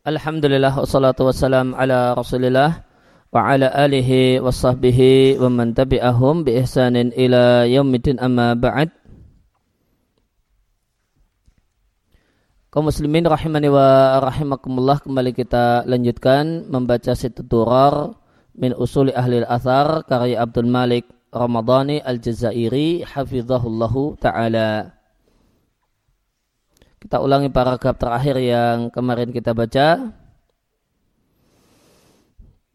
Alhamdulillah wassalatu wassalam ala rasulillah wa ala alihi wa sahbihi wa man tabi'ahum bi ihsanin ila yaumidin amma ba'd. Kaum muslimin rahimani wa rahimakumullah kembali kita lanjutkan membaca situ turar min usuli ahli al-athar karya Abdul Malik Ramadhani al-Jazairi hafizahullahu ta'ala kita ulangi paragraf terakhir yang kemarin kita baca.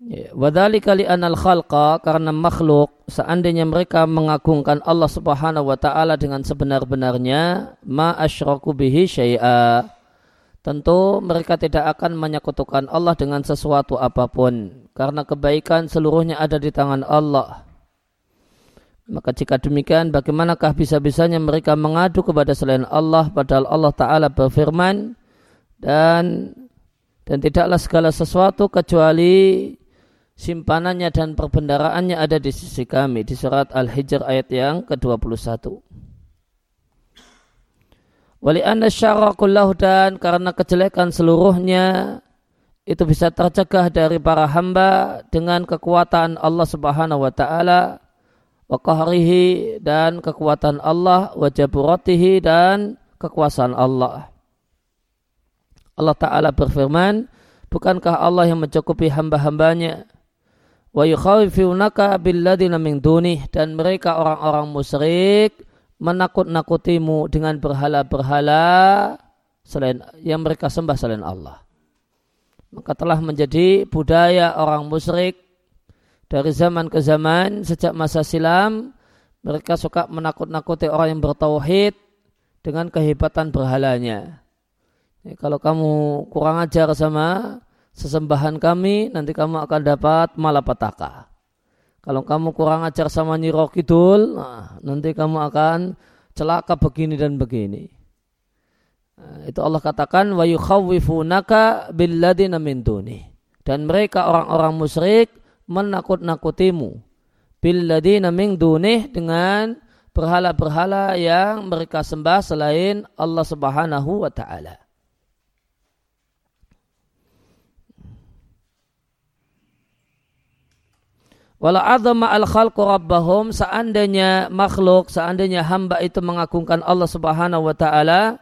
Ya, Wadali kali anal khalqa karena makhluk seandainya mereka mengagungkan Allah Subhanahu wa taala dengan sebenar-benarnya ma asyraku bihi syai'a tentu mereka tidak akan menyekutukan Allah dengan sesuatu apa pun karena kebaikan seluruhnya ada di tangan Allah maka jika demikian bagaimanakah bisa-bisanya mereka mengadu kepada selain Allah padahal Allah Ta'ala berfirman dan dan tidaklah segala sesuatu kecuali simpanannya dan perbendaraannya ada di sisi kami di surat Al-Hijr ayat yang ke-21. Wali anna syarakullahu dan karena kejelekan seluruhnya itu bisa tercegah dari para hamba dengan kekuatan Allah Subhanahu wa taala wa qahrihi dan kekuatan Allah wa jaburatihi dan kekuasaan Allah. Allah Ta'ala berfirman, bukankah Allah yang mencukupi hamba-hambanya? Wa yukhawifunaka billadina min dunih dan mereka orang-orang musyrik menakut-nakutimu dengan berhala-berhala selain yang mereka sembah selain Allah. Maka telah menjadi budaya orang musyrik dari zaman ke zaman sejak masa silam mereka suka menakut-nakuti orang yang bertauhid dengan kehebatan berhalanya. Ya, kalau kamu kurang ajar sama sesembahan kami, nanti kamu akan dapat malapetaka. Kalau kamu kurang ajar sama Nyiro Kidul, nah, nanti kamu akan celaka begini dan begini. Nah, itu Allah katakan wa yukhawwifunaka billadina min Dan mereka orang-orang musyrik menakut-nakutimu billadina min dunih dengan berhala-berhala yang mereka sembah selain Allah Subhanahu wa taala. Wala azama al khalqu rabbahum seandainya makhluk, seandainya hamba itu mengagungkan Allah Subhanahu wa taala,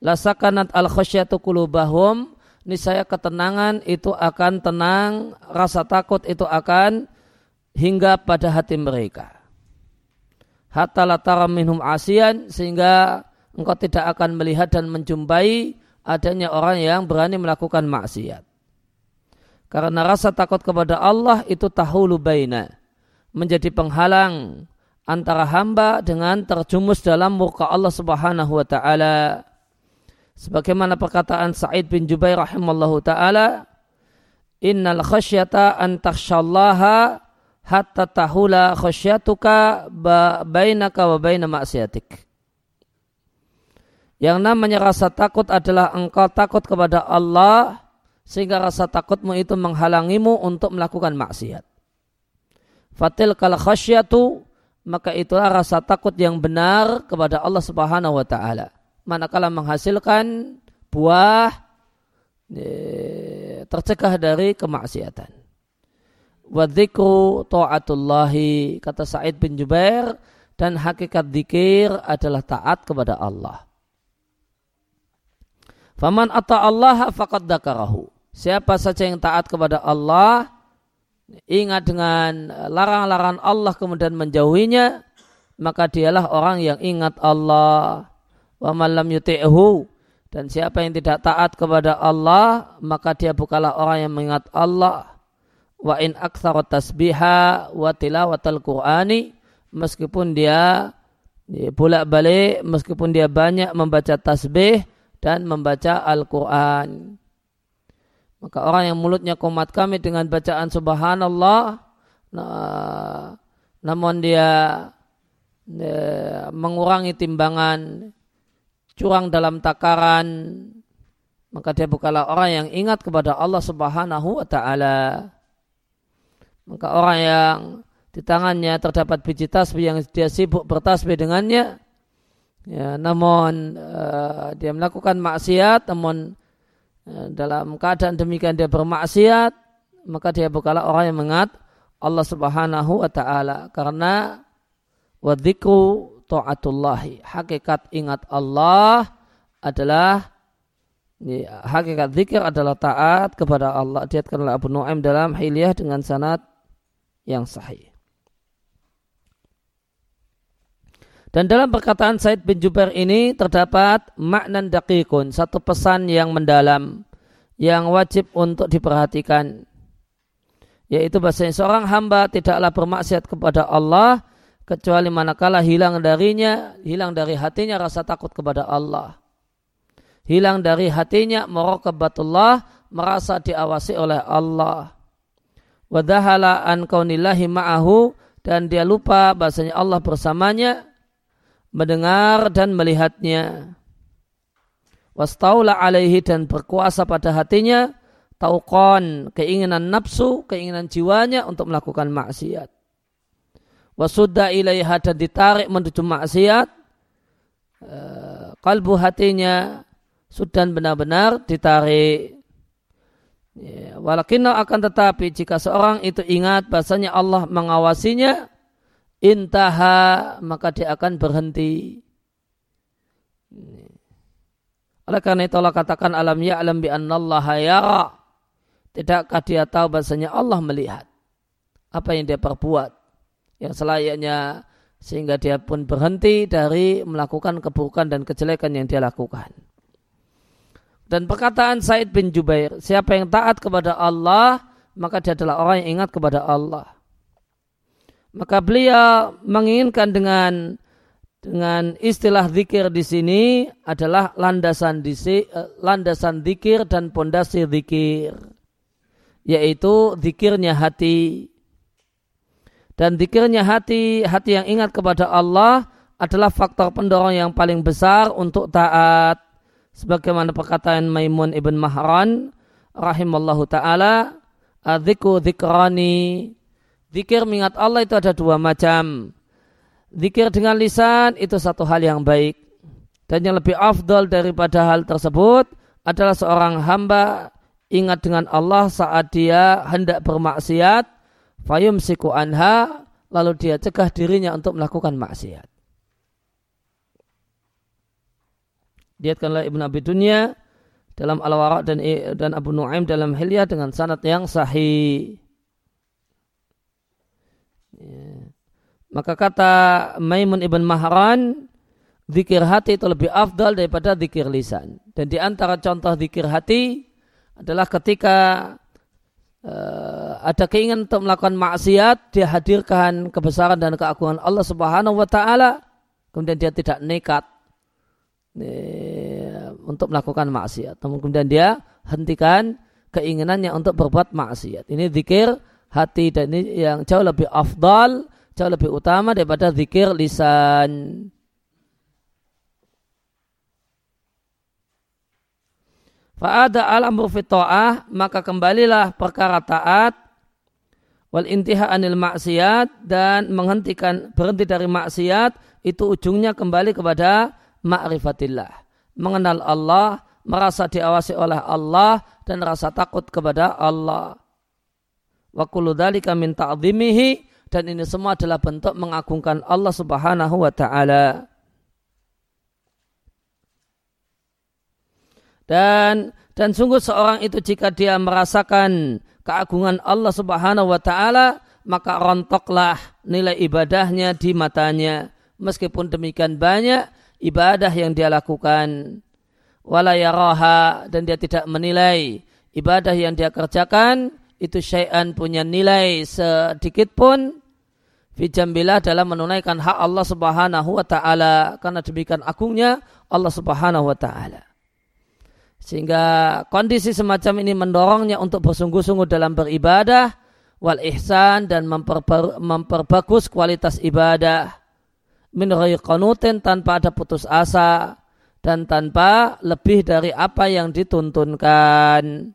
lasakanat al khasyatu qulubahum niscaya ketenangan itu akan tenang, rasa takut itu akan hingga pada hati mereka. Hatta latara minhum asian sehingga engkau tidak akan melihat dan menjumpai adanya orang yang berani melakukan maksiat. Karena rasa takut kepada Allah itu tahulu baina. Menjadi penghalang antara hamba dengan terjumus dalam murka Allah subhanahu wa ta'ala sebagaimana perkataan Sa'id bin Jubair rahimallahu taala innal khasyata an takhshallaha hatta tahula khasyatuka bainaka wa baina maksiatik yang namanya rasa takut adalah engkau takut kepada Allah sehingga rasa takutmu itu menghalangimu untuk melakukan maksiat. Fatil kal khasyatu maka itulah rasa takut yang benar kepada Allah Subhanahu wa taala manakala menghasilkan buah e, tercegah dari kemaksiatan. Wadzikru ta'atullahi kata Sa'id bin Jubair dan hakikat zikir adalah taat kepada Allah. Faman atta Allah faqad dakarahu. Siapa saja yang taat kepada Allah, ingat dengan larang-larang Allah kemudian menjauhinya, maka dialah orang yang ingat Allah wa malam yuti'hu. Dan siapa yang tidak taat kepada Allah maka dia bukanlah orang yang mengingat Allah. Wa in aktsara tasbiha wa tilawatal qur'ani meskipun dia bolak-balik meskipun dia banyak membaca tasbih dan membaca Al-Quran. Maka orang yang mulutnya komat kami dengan bacaan subhanallah, nah, namun dia mengurangi timbangan curang dalam takaran, maka dia bukanlah orang yang ingat kepada Allah Subhanahu wa taala. Maka orang yang di tangannya terdapat biji tasbih yang dia sibuk bertasbih dengannya, ya, namun uh, dia melakukan maksiat, namun eh, dalam keadaan demikian dia bermaksiat, maka dia bukanlah orang yang mengat Allah Subhanahu wa taala karena wadzikru taatullahi. Hakikat ingat Allah adalah ya, hakikat zikir adalah taat kepada Allah. Diatkan oleh Abu Nuaim dalam Hilyah dengan sanad yang sahih. Dan dalam perkataan Said bin Jubair ini terdapat makna dakikun, satu pesan yang mendalam, yang wajib untuk diperhatikan. Yaitu bahasanya seorang hamba tidaklah bermaksiat kepada Allah, kecuali manakala hilang darinya, hilang dari hatinya rasa takut kepada Allah. Hilang dari hatinya muraqabatullah, merasa diawasi oleh Allah. Wadahala an kaunillahi ma'ahu, dan dia lupa bahasanya Allah bersamanya, mendengar dan melihatnya. Wastaula alaihi dan berkuasa pada hatinya, tauqan, keinginan nafsu, keinginan jiwanya untuk melakukan maksiat. Wasudda ilaiha dan ditarik menuju maksiat, eh, kalbu hatinya sudah benar-benar ditarik. Ya, walakinna akan tetapi jika seorang itu ingat bahasanya Allah mengawasinya, intaha maka dia akan berhenti. Oleh karena itu Allah katakan alam ya'lam bi annallaha yara. Tidakkah dia tahu bahasanya Allah melihat apa yang dia perbuat yang selayaknya sehingga dia pun berhenti dari melakukan keburukan dan kejelekan yang dia lakukan. Dan perkataan Said bin Jubair, siapa yang taat kepada Allah, maka dia adalah orang yang ingat kepada Allah. Maka beliau menginginkan dengan dengan istilah zikir di sini adalah landasan disi, eh, landasan zikir dan pondasi zikir yaitu zikirnya hati dan zikirnya hati hati yang ingat kepada Allah adalah faktor pendorong yang paling besar untuk taat sebagaimana perkataan Maimun ibn Mahran rahimallahu taala adziku dzikrani Zikir mengingat Allah itu ada dua macam. Zikir dengan lisan itu satu hal yang baik. Dan yang lebih afdol daripada hal tersebut adalah seorang hamba ingat dengan Allah saat dia hendak bermaksiat. Fayum siku anha, lalu dia cegah dirinya untuk melakukan maksiat. Diatkanlah Ibn Abi Dunya dalam Al-Wara' dan, dan Abu Nuaim dalam Hilyah dengan sanad yang sahih. Ya. Maka kata Maimun ibn Mahran, zikir hati itu lebih afdal daripada zikir lisan. Dan di antara contoh zikir hati adalah ketika uh, ada keinginan untuk melakukan maksiat, dia hadirkan kebesaran dan keagungan Allah Subhanahu wa taala, kemudian dia tidak nekat uh, untuk melakukan maksiat. Namun kemudian dia hentikan keinginannya untuk berbuat maksiat. Ini zikir hati dan ini yang jauh lebih afdal, jauh lebih utama daripada zikir lisan. Fa'ada al-amru maka kembalilah perkara taat wal intiha anil maksiat dan menghentikan berhenti dari maksiat itu ujungnya kembali kepada ma'rifatillah. Mengenal Allah, merasa diawasi oleh Allah dan rasa takut kepada Allah. Wa kullu dzalika min ta'dhimihi dan ini semua adalah bentuk mengagungkan Allah Subhanahu wa taala. Dan dan sungguh seorang itu jika dia merasakan keagungan Allah Subhanahu wa taala, maka rontoklah nilai ibadahnya di matanya. Meskipun demikian banyak ibadah yang dia lakukan. Wala yaraha dan dia tidak menilai ibadah yang dia kerjakan itu syai'an punya nilai sedikit pun Fijambilah dalam menunaikan hak Allah subhanahu wa ta'ala. Karena demikian agungnya Allah subhanahu wa ta'ala. Sehingga kondisi semacam ini mendorongnya untuk bersungguh-sungguh dalam beribadah. Wal ihsan dan memperbagus kualitas ibadah. Min qanutin tanpa ada putus asa. Dan tanpa lebih dari apa yang dituntunkan.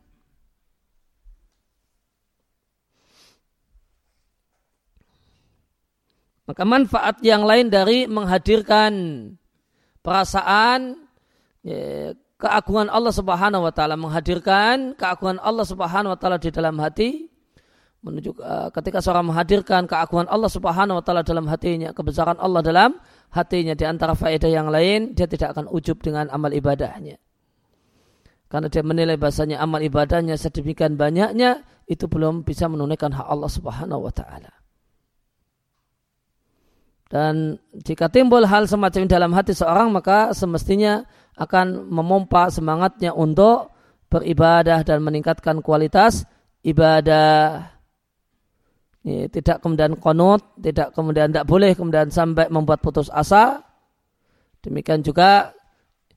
Maka manfaat yang lain dari menghadirkan perasaan ya, keagungan Allah Subhanahu wa taala menghadirkan keagungan Allah Subhanahu wa taala di dalam hati menunjuk uh, ketika seorang menghadirkan keagungan Allah Subhanahu wa taala dalam hatinya, kebesaran Allah dalam hatinya di antara faedah yang lain, dia tidak akan ujub dengan amal ibadahnya. Karena dia menilai bahasanya amal ibadahnya sedemikian banyaknya itu belum bisa menunaikan hak Allah Subhanahu wa taala. Dan jika timbul hal semacam dalam hati seorang maka semestinya akan memompa semangatnya untuk beribadah dan meningkatkan kualitas ibadah Ya, tidak kemudian konut, tidak kemudian tidak boleh kemudian sampai membuat putus asa. Demikian juga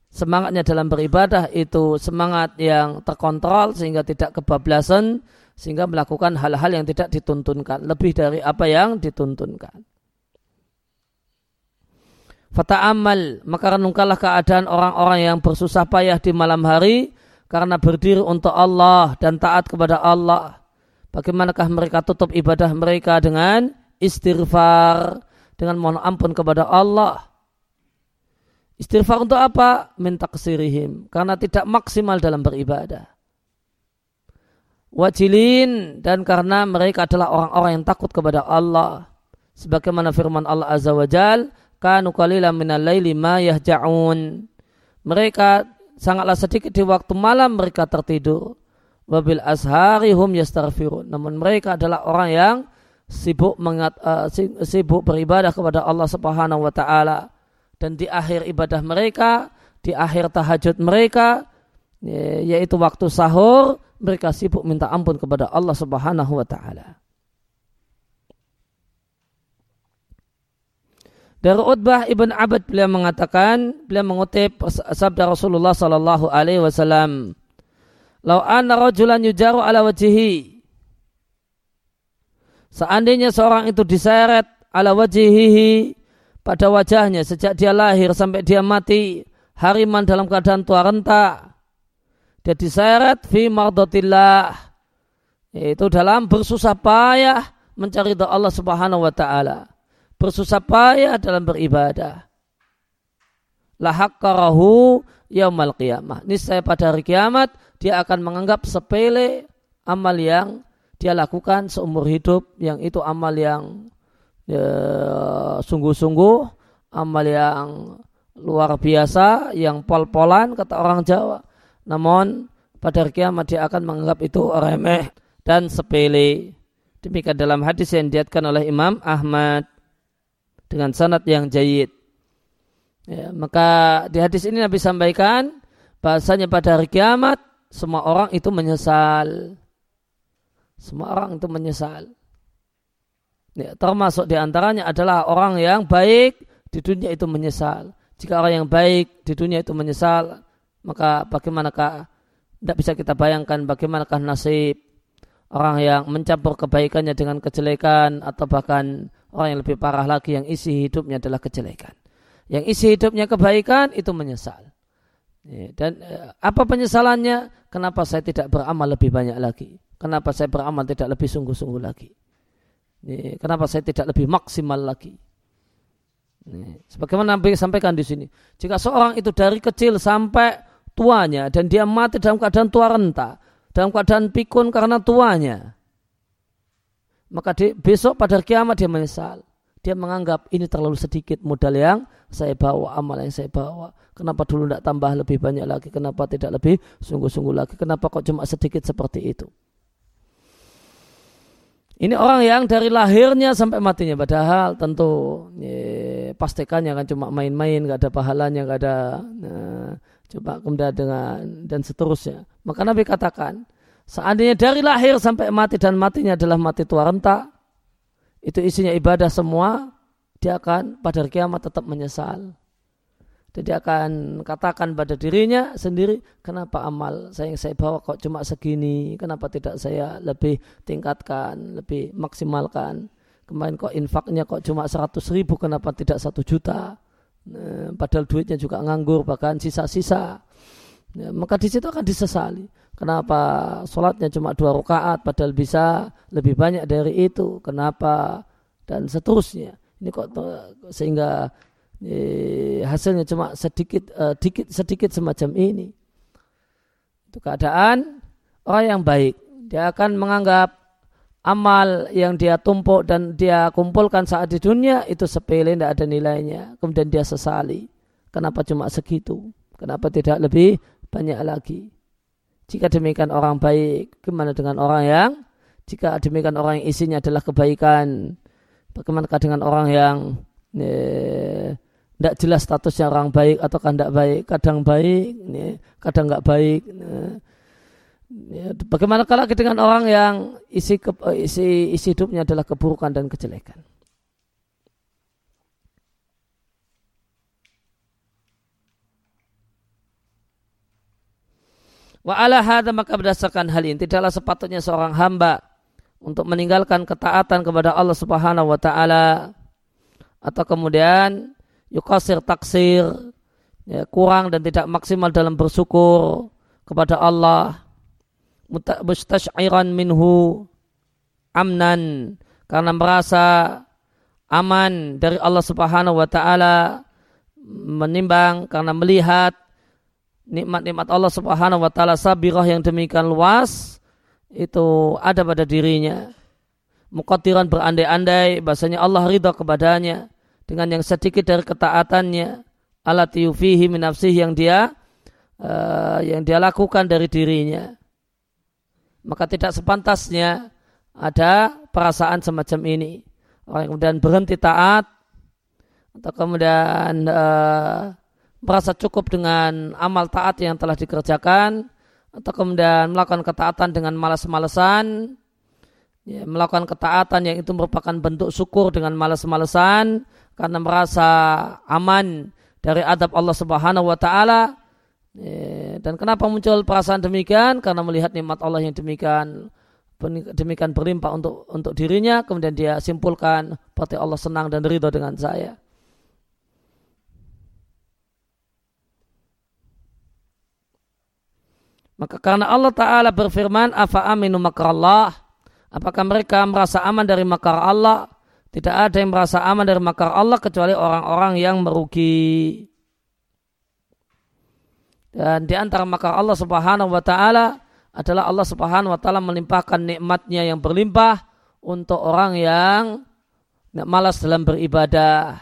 semangatnya dalam beribadah itu semangat yang terkontrol sehingga tidak kebablasan sehingga melakukan hal-hal yang tidak dituntunkan lebih dari apa yang dituntunkan. Fata amal maka renungkanlah keadaan orang-orang yang bersusah payah di malam hari karena berdiri untuk Allah dan taat kepada Allah Bagaimanakah mereka tutup ibadah mereka dengan istighfar, dengan mohon ampun kepada Allah. Istighfar untuk apa? Minta kesirihim. Karena tidak maksimal dalam beribadah. Wajilin dan karena mereka adalah orang-orang yang takut kepada Allah. Sebagaimana firman Allah Azza wa Jal, kanu qalila minal laili ma yahja'un. Mereka sangatlah sedikit di waktu malam mereka tertidur wabil ashari hum yastaghfirun. Namun mereka adalah orang yang sibuk mengat, uh, sibuk beribadah kepada Allah Subhanahu wa taala dan di akhir ibadah mereka, di akhir tahajud mereka yaitu waktu sahur, mereka sibuk minta ampun kepada Allah Subhanahu wa taala. Dari Utbah ibn Abad beliau mengatakan, beliau mengutip sabda Rasulullah sallallahu alaihi wasallam, Lau anna rajulan yujaru ala wajihi. Seandainya seorang itu diseret ala wajihihi pada wajahnya sejak dia lahir sampai dia mati hariman dalam keadaan tua renta. Dia diseret fi mardotillah. Itu dalam bersusah payah mencari Allah subhanahu wa ta'ala. Bersusah payah dalam beribadah. Lahakkarahu yaumal qiyamah. Niscaya pada hari kiamat dia akan menganggap sepele amal yang dia lakukan seumur hidup yang itu amal yang ya, sungguh-sungguh amal yang luar biasa yang pol-polan kata orang Jawa namun pada hari kiamat dia akan menganggap itu remeh dan sepele demikian dalam hadis yang diatkan oleh Imam Ahmad dengan sanad yang jayid ya, maka di hadis ini Nabi sampaikan bahasanya pada hari kiamat semua orang itu menyesal. Semua orang itu menyesal. Ya, termasuk di antaranya adalah orang yang baik di dunia itu menyesal. Jika orang yang baik di dunia itu menyesal, maka bagaimanakah tidak bisa kita bayangkan bagaimanakah nasib orang yang mencampur kebaikannya dengan kejelekan atau bahkan orang yang lebih parah lagi yang isi hidupnya adalah kejelekan. Yang isi hidupnya kebaikan itu menyesal. Ya, dan eh, apa penyesalannya? Kenapa saya tidak beramal lebih banyak lagi? Kenapa saya beramal tidak lebih sungguh-sungguh lagi? Ya, kenapa saya tidak lebih maksimal lagi? Ya, sebagaimana Nabi sampaikan di sini, jika seorang itu dari kecil sampai tuanya dan dia mati dalam keadaan tua renta, dalam keadaan pikun karena tuanya, maka di, besok pada kiamat dia menyesal. Dia menganggap ini terlalu sedikit modal yang saya bawa, amal yang saya bawa Kenapa dulu tidak tambah lebih banyak lagi? Kenapa tidak lebih sungguh-sungguh lagi? Kenapa kok cuma sedikit seperti itu? Ini orang yang dari lahirnya sampai matinya. Padahal tentu ya, pastikannya kan cuma main-main, nggak ada pahalanya, nggak ada. Nah, coba kemudian dengan dan seterusnya. Maka Nabi katakan, seandainya dari lahir sampai mati dan matinya adalah mati tua renta, itu isinya ibadah semua, dia akan pada kiamat tetap menyesal. Jadi akan katakan pada dirinya sendiri, kenapa amal saya yang saya bawa kok cuma segini, kenapa tidak saya lebih tingkatkan, lebih maksimalkan. Kemarin kok infaknya kok cuma 100 ribu, kenapa tidak satu juta. Nah, padahal duitnya juga nganggur, bahkan sisa-sisa. Ya, maka di situ akan disesali. Kenapa sholatnya cuma dua rakaat, padahal bisa lebih banyak dari itu. Kenapa? Dan seterusnya. Ini kok sehingga hasilnya cuma sedikit uh, dikit sedikit semacam ini itu keadaan orang yang baik dia akan menganggap amal yang dia tumpuk dan dia kumpulkan saat di dunia itu sepele tidak ada nilainya kemudian dia sesali kenapa cuma segitu kenapa tidak lebih banyak lagi jika demikian orang baik gimana dengan orang yang jika demikian orang yang isinya adalah kebaikan bagaimana dengan orang yang tidak jelas statusnya orang baik atau tidak baik, kadang baik, kadang nggak baik. Ya, bagaimana kalau dengan orang yang isi, ke, isi isi hidupnya adalah keburukan dan kejelekan? Wa ala hadha maka berdasarkan hal ini tidaklah sepatutnya seorang hamba untuk meninggalkan ketaatan kepada Allah Subhanahu wa taala. Atau kemudian yukasir taksir ya, kurang dan tidak maksimal dalam bersyukur kepada Allah. Mustash'iran minhu amnan karena merasa aman dari Allah Subhanahu wa taala menimbang karena melihat nikmat-nikmat Allah Subhanahu wa taala sabirah yang demikian luas itu ada pada dirinya. Mukatiran berandai-andai bahasanya Allah ridha kepadanya dengan yang sedikit dari ketaatannya. Alat yufihi minafsih yang dia uh, yang dia lakukan dari dirinya. Maka tidak sepantasnya ada perasaan semacam ini. Orang kemudian berhenti taat atau kemudian uh, merasa cukup dengan amal taat yang telah dikerjakan atau kemudian melakukan ketaatan dengan malas-malesan ya, melakukan ketaatan yang itu merupakan bentuk syukur dengan malas-malesan karena merasa aman dari adab Allah Subhanahu wa taala. Dan kenapa muncul perasaan demikian? Karena melihat nikmat Allah yang demikian demikian berlimpah untuk untuk dirinya, kemudian dia simpulkan berarti Allah senang dan ridho dengan saya. Maka karena Allah Ta'ala berfirman, Afa aminu makrallah. Apakah mereka merasa aman dari makar Allah? Tidak ada yang merasa aman dari makar Allah kecuali orang-orang yang merugi. Dan di antara makar Allah Subhanahu wa taala adalah Allah Subhanahu wa taala melimpahkan nikmatnya yang berlimpah untuk orang yang malas dalam beribadah,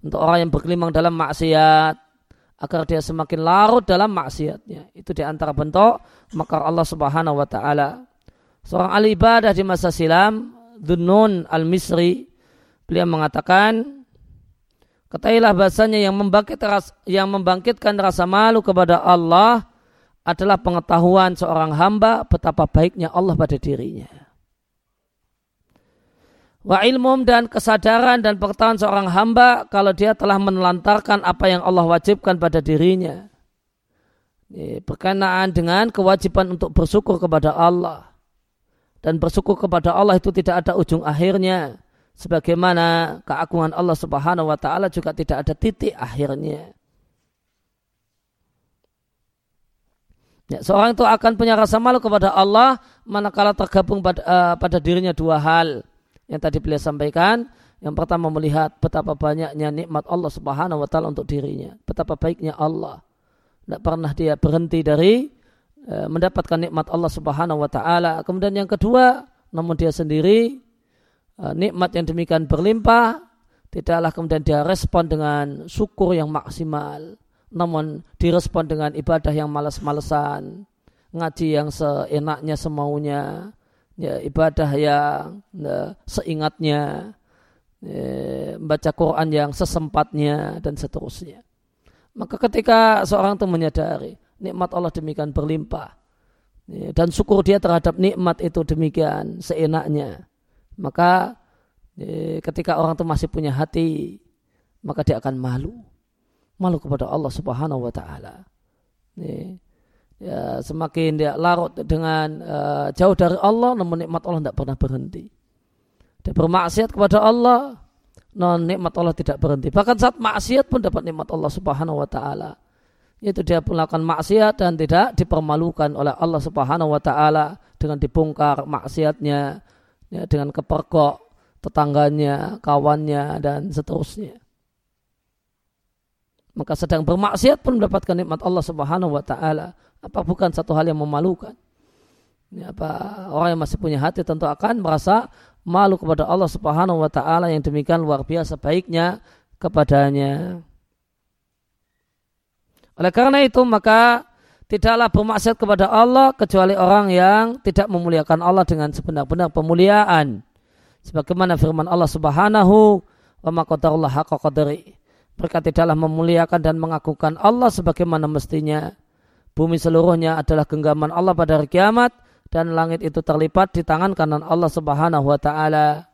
untuk orang yang berkelimang dalam maksiat, agar dia semakin larut dalam maksiatnya. Itu di antara bentuk makar Allah Subhanahu wa taala. Seorang ahli ibadah di masa silam Dunun al-Misri beliau mengatakan Ketahuilah bahasanya yang membangkit yang membangkitkan rasa malu kepada Allah adalah pengetahuan seorang hamba betapa baiknya Allah pada dirinya. Wa ilmum dan kesadaran dan pengetahuan seorang hamba kalau dia telah menelantarkan apa yang Allah wajibkan pada dirinya. Berkenaan dengan kewajiban untuk bersyukur kepada Allah dan bersyukur kepada Allah itu tidak ada ujung akhirnya sebagaimana keagungan Allah Subhanahu wa taala juga tidak ada titik akhirnya. Ya, seorang itu akan punya rasa malu kepada Allah manakala tergabung pada, uh, pada dirinya dua hal yang tadi beliau sampaikan. Yang pertama melihat betapa banyaknya nikmat Allah Subhanahu wa taala untuk dirinya, betapa baiknya Allah. Tidak pernah dia berhenti dari Eh, mendapatkan nikmat Allah Subhanahu wa taala. Kemudian yang kedua, namun dia sendiri eh, nikmat yang demikian berlimpah tidaklah kemudian dia respon dengan syukur yang maksimal, namun direspon dengan ibadah yang malas-malesan, ngaji yang seenaknya semaunya, ya, ibadah yang ya, seingatnya, ya, membaca Quran yang sesempatnya dan seterusnya. Maka ketika seorang itu menyadari nikmat Allah demikian berlimpah ya, dan syukur dia terhadap nikmat itu demikian seenaknya maka ya, ketika orang itu masih punya hati maka dia akan malu malu kepada Allah Subhanahu wa taala ya, ya semakin dia larut dengan uh, jauh dari Allah namun nikmat Allah tidak pernah berhenti dia bermaksiat kepada Allah non nikmat Allah tidak berhenti bahkan saat maksiat pun dapat nikmat Allah Subhanahu wa taala itu dia melakukan maksiat dan tidak dipermalukan oleh Allah Subhanahu wa taala dengan dibongkar maksiatnya ya, dengan kepergok tetangganya, kawannya dan seterusnya. maka sedang bermaksiat pun mendapatkan nikmat Allah Subhanahu wa taala. Apa bukan satu hal yang memalukan? Ya, apa orang yang masih punya hati tentu akan merasa malu kepada Allah Subhanahu wa taala yang demikian luar biasa baiknya kepadanya. Oleh karena itu maka tidaklah bermaksiat kepada Allah kecuali orang yang tidak memuliakan Allah dengan sebenar-benar pemuliaan. Sebagaimana firman Allah Subhanahu wa ma qadarullah haqqa. Mereka tidaklah memuliakan dan mengagungkan Allah sebagaimana mestinya. Bumi seluruhnya adalah genggaman Allah pada hari kiamat dan langit itu terlipat di tangan kanan Allah Subhanahu wa taala.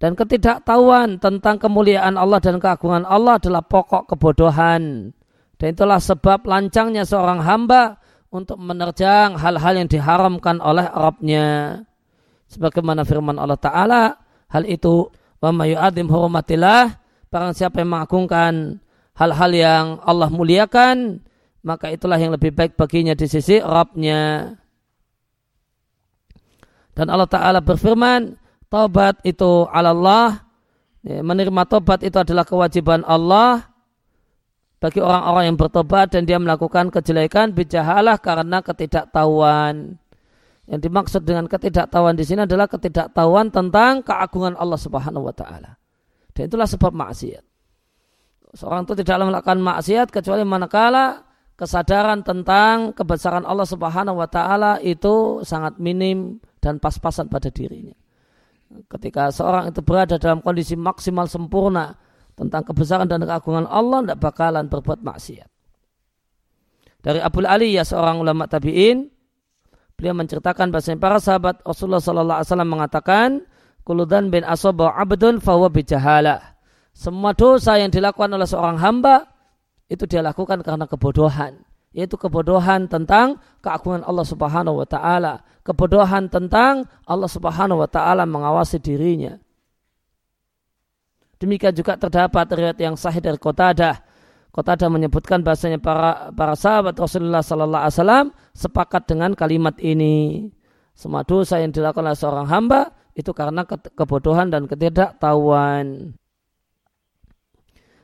Dan ketidaktahuan tentang kemuliaan Allah dan keagungan Allah adalah pokok kebodohan. Dan itulah sebab lancangnya seorang hamba untuk menerjang hal-hal yang diharamkan oleh Rabbnya. Sebagaimana firman Allah Ta'ala, hal itu wa mayu'adim hurumatillah Barang siapa yang mengagungkan hal-hal yang Allah muliakan, maka itulah yang lebih baik baginya di sisi Rabbnya. Dan Allah Ta'ala berfirman, taubat itu Allah, ya, menerima taubat itu adalah kewajiban Allah bagi orang-orang yang bertobat dan dia melakukan kejelekan bijahalah karena ketidaktahuan. Yang dimaksud dengan ketidaktahuan di sini adalah ketidaktahuan tentang keagungan Allah Subhanahu wa taala. Dan itulah sebab maksiat. Seorang itu tidak melakukan maksiat kecuali manakala kesadaran tentang kebesaran Allah Subhanahu wa taala itu sangat minim dan pas-pasan pada dirinya. Ketika seorang itu berada dalam kondisi maksimal sempurna tentang kebesaran dan keagungan Allah tidak bakalan berbuat maksiat. Dari Abu Ali ya seorang ulama tabi'in beliau menceritakan bahasa para sahabat Rasulullah sallallahu alaihi wasallam mengatakan kuludan bin asoba abdun fawa bijahala. Semua dosa yang dilakukan oleh seorang hamba itu dia lakukan karena kebodohan. Yaitu kebodohan tentang keagungan Allah subhanahu wa ta'ala. Kebodohan tentang Allah subhanahu wa ta'ala mengawasi dirinya. Demikian juga terdapat riwayat yang sahih dari Qatadah. Qatadah menyebutkan bahasanya para para sahabat Rasulullah sallallahu alaihi wasallam sepakat dengan kalimat ini. Semua dosa yang dilakukan oleh seorang hamba itu karena kebodohan dan ketidaktahuan.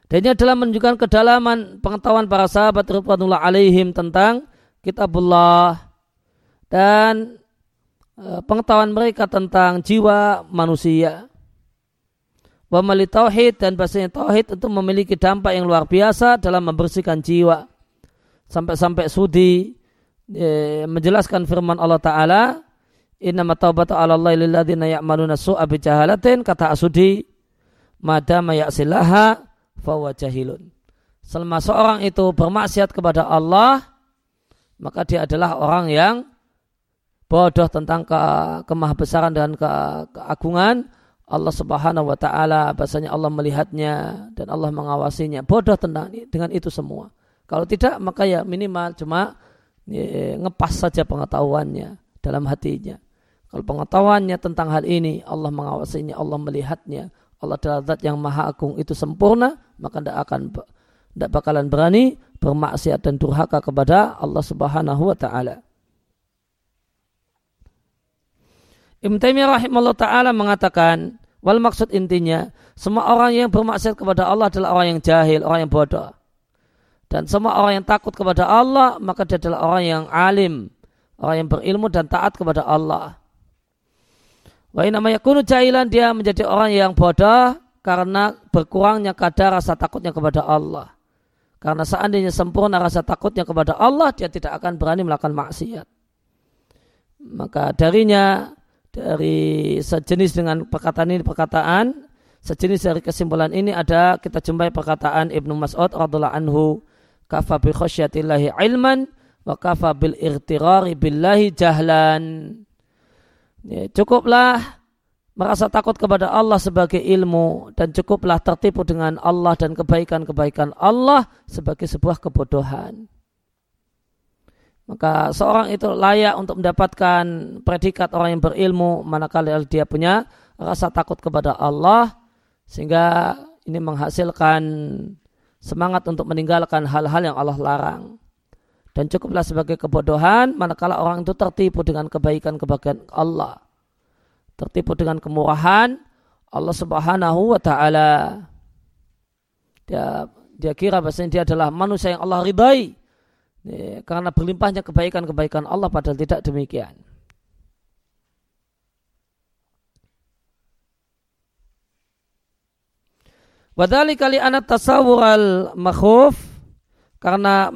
Dan ini adalah menunjukkan kedalaman pengetahuan para sahabat Ridwanullah alaihim tentang kitabullah dan e, pengetahuan mereka tentang jiwa manusia. Wa tauhid dan bahasanya tauhid itu memiliki dampak yang luar biasa dalam membersihkan jiwa. Sampai-sampai Sudi e, menjelaskan firman Allah Ta'ala Innama taubatu ala Allah lilladzina ya'maluna su'a bijahalatin kata Asudi madama ya'silaha fawa jahilun. Selama seorang itu bermaksiat kepada Allah maka dia adalah orang yang bodoh tentang ke, kemahabesaran dan ke, keagungan Allah Subhanahu wa taala. Bahasanya Allah melihatnya dan Allah mengawasinya. Bodoh tentang dengan itu semua. Kalau tidak maka ya minimal cuma ya, ngepas saja pengetahuannya dalam hatinya. Kalau pengetahuannya tentang hal ini, Allah mengawasinya, Allah melihatnya, Allah adalah zat yang maha agung itu sempurna, maka tidak akan tidak bakalan berani bermaksiat dan durhaka kepada Allah Subhanahu wa taala. Ibn Taimiyah rahimahullah taala mengatakan, wal maksud intinya, semua orang yang bermaksiat kepada Allah adalah orang yang jahil, orang yang bodoh. Dan semua orang yang takut kepada Allah, maka dia adalah orang yang alim, orang yang berilmu dan taat kepada Allah. Wa namanya kunu jahilan dia menjadi orang yang bodoh karena berkurangnya kadar rasa takutnya kepada Allah. Karena seandainya sempurna rasa takutnya kepada Allah, dia tidak akan berani melakukan maksiat. Maka darinya, dari sejenis dengan perkataan ini perkataan, sejenis dari kesimpulan ini ada kita jumpai perkataan Ibnu Mas'ud radhiallahu anhu, kafa bi khasyatillahi ilman wa kafa bil irtirari billahi jahlan. Ya, cukuplah merasa takut kepada Allah sebagai ilmu dan cukuplah tertipu dengan Allah dan kebaikan-kebaikan Allah sebagai sebuah kebodohan. Maka seorang itu layak untuk mendapatkan predikat orang yang berilmu manakala dia punya rasa takut kepada Allah sehingga ini menghasilkan semangat untuk meninggalkan hal-hal yang Allah larang. Dan cukuplah sebagai kebodohan manakala orang itu tertipu dengan kebaikan-kebaikan Allah. Tertipu dengan kemurahan Allah subhanahu wa ta'ala. Dia dia kira bahasanya dia adalah manusia yang Allah ridai karena berlimpahnya kebaikan-kebaikan Allah padahal tidak demikian. Wadali kali anak tasawur al makhuf karena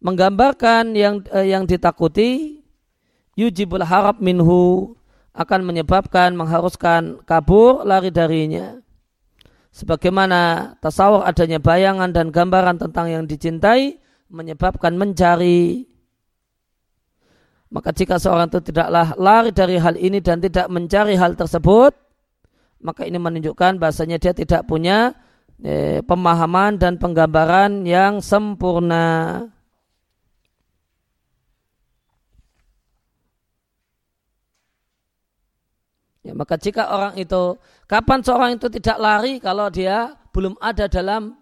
menggambarkan yang eh, yang ditakuti yujibul harap minhu akan menyebabkan mengharuskan kabur lari darinya sebagaimana tasawur adanya bayangan dan gambaran tentang yang dicintai menyebabkan mencari maka jika seorang itu tidaklah lari dari hal ini dan tidak mencari hal tersebut maka ini menunjukkan bahasanya dia tidak punya eh, pemahaman dan penggambaran yang sempurna. Ya, maka jika orang itu, kapan seorang itu tidak lari kalau dia belum ada dalam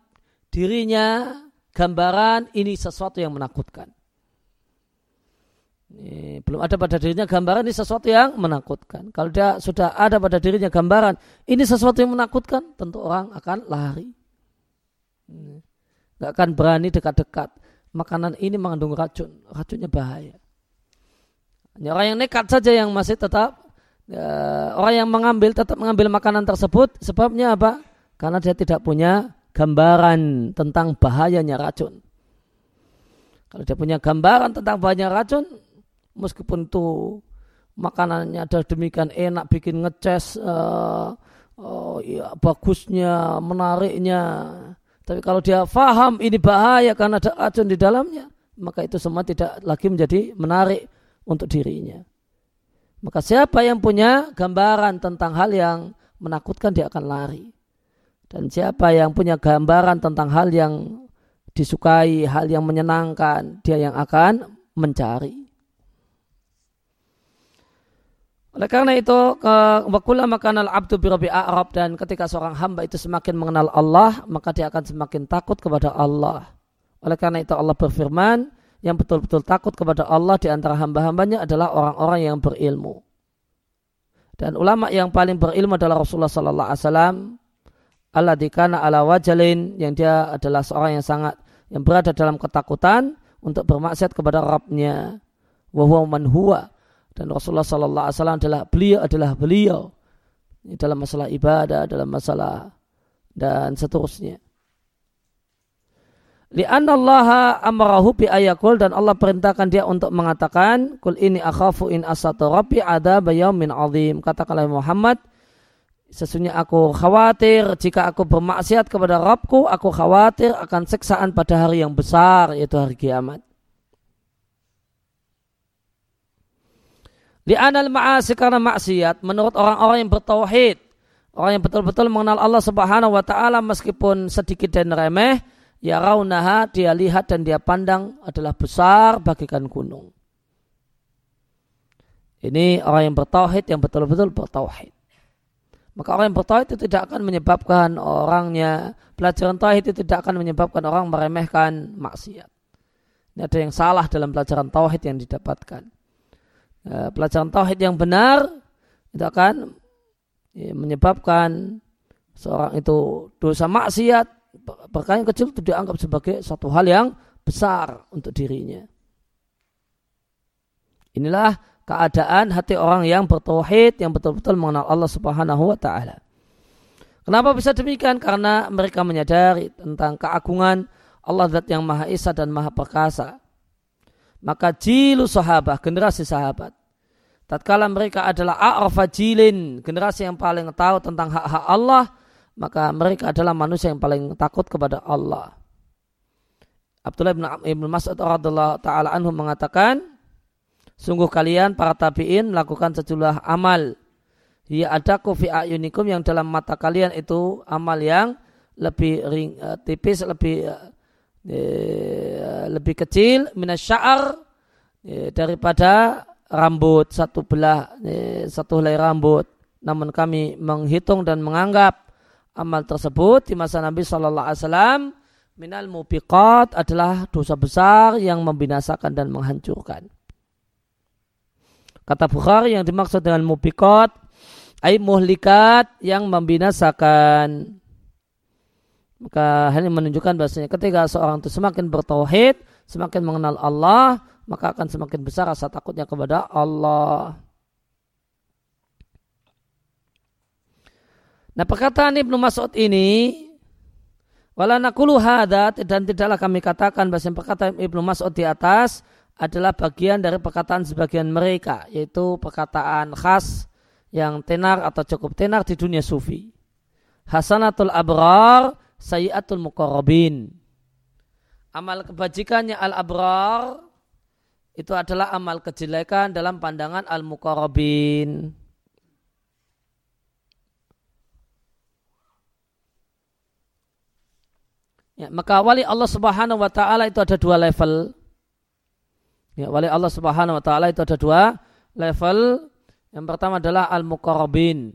dirinya gambaran ini sesuatu yang menakutkan. Ini, belum ada pada dirinya gambaran ini sesuatu yang menakutkan. Kalau dia sudah ada pada dirinya gambaran ini sesuatu yang menakutkan, tentu orang akan lari. Gak akan berani dekat-dekat. Makanan ini mengandung racun, racunnya bahaya. Hanya orang yang nekat saja yang masih tetap orang yang mengambil tetap mengambil makanan tersebut sebabnya apa? Karena dia tidak punya gambaran tentang bahayanya racun. Kalau dia punya gambaran tentang bahayanya racun, meskipun itu makanannya ada demikian enak, bikin ngeces, uh, uh, ya, bagusnya, menariknya. Tapi kalau dia faham ini bahaya karena ada racun di dalamnya, maka itu semua tidak lagi menjadi menarik untuk dirinya. Maka siapa yang punya gambaran tentang hal yang menakutkan dia akan lari. Dan siapa yang punya gambaran tentang hal yang disukai, hal yang menyenangkan, dia yang akan mencari. Oleh karena itu, wakula makan al abdu birabi a'rab dan ketika seorang hamba itu semakin mengenal Allah, maka dia akan semakin takut kepada Allah. Oleh karena itu Allah berfirman, yang betul-betul takut kepada Allah di antara hamba-hambanya adalah orang-orang yang berilmu. Dan ulama yang paling berilmu adalah Rasulullah Sallallahu Alaihi Wasallam. Allah dikana ala wajalin yang dia adalah seorang yang sangat yang berada dalam ketakutan untuk bermaksiat kepada Rabbnya. Wahwa man dan Rasulullah Sallallahu Alaihi Wasallam adalah beliau adalah beliau dalam masalah ibadah, dalam masalah dan seterusnya. Lianna Allah amarahu bi ayakul dan Allah perintahkan dia untuk mengatakan kul ini akhafu in asatu rabbi ada min azim. Katakanlah Muhammad, sesungguhnya aku khawatir jika aku bermaksiat kepada Rabbku, aku khawatir akan siksaan pada hari yang besar yaitu hari kiamat. Li'anal ma'asi karena maksiat menurut orang-orang yang bertauhid, orang yang betul-betul mengenal Allah Subhanahu wa taala meskipun sedikit dan remeh, ya raunaha dia lihat dan dia pandang adalah besar bagikan gunung. Ini orang yang bertauhid yang betul-betul bertauhid. Maka orang yang bertauhid itu tidak akan menyebabkan orangnya pelajaran tauhid itu tidak akan menyebabkan orang meremehkan maksiat. Ini ada yang salah dalam pelajaran tauhid yang didapatkan. Eh, pelajaran tauhid yang benar itu akan ya, menyebabkan seorang itu dosa maksiat perkara yang kecil itu dianggap sebagai satu hal yang besar untuk dirinya. Inilah keadaan hati orang yang bertauhid yang betul-betul mengenal Allah Subhanahu wa taala. Kenapa bisa demikian? Karena mereka menyadari tentang keagungan Allah Zat yang Maha Esa dan Maha Perkasa. Maka jilu sahabat, generasi sahabat. Tatkala mereka adalah a'rafa jilin, generasi yang paling tahu tentang hak-hak Allah, maka mereka adalah manusia yang paling takut kepada Allah. Abdullah bin Ibn Mas'ud radhiyallahu taala anhu mengatakan, sungguh kalian para tabi'in melakukan sejumlah amal. Ya ada fi ayunikum yang dalam mata kalian itu amal yang lebih ring, uh, tipis, lebih uh, lebih kecil minas sya'ar uh, daripada rambut satu belah satu helai rambut. Namun kami menghitung dan menganggap amal tersebut di masa Nabi Shallallahu Alaihi Wasallam minal mubiqat adalah dosa besar yang membinasakan dan menghancurkan. Kata Bukhari yang dimaksud dengan mubiqat ay muhlikat yang membinasakan. Maka hal ini menunjukkan bahasanya ketika seorang itu semakin bertauhid, semakin mengenal Allah, maka akan semakin besar rasa takutnya kepada Allah. Nah perkataan Ibnu Mas'ud ini Wala nakulu hadat dan tidaklah kami katakan bahasa perkataan Ibnu Mas'ud di atas adalah bagian dari perkataan sebagian mereka yaitu perkataan khas yang tenar atau cukup tenar di dunia sufi. Hasanatul abrar sayyatul muqarrabin. Amal kebajikannya al-abrar itu adalah amal kejelekan dalam pandangan al-muqarrabin. Ya, maka wali Allah Subhanahu wa taala itu ada dua level. Ya, wali Allah Subhanahu wa taala itu ada dua level. Yang pertama adalah al-muqarrabin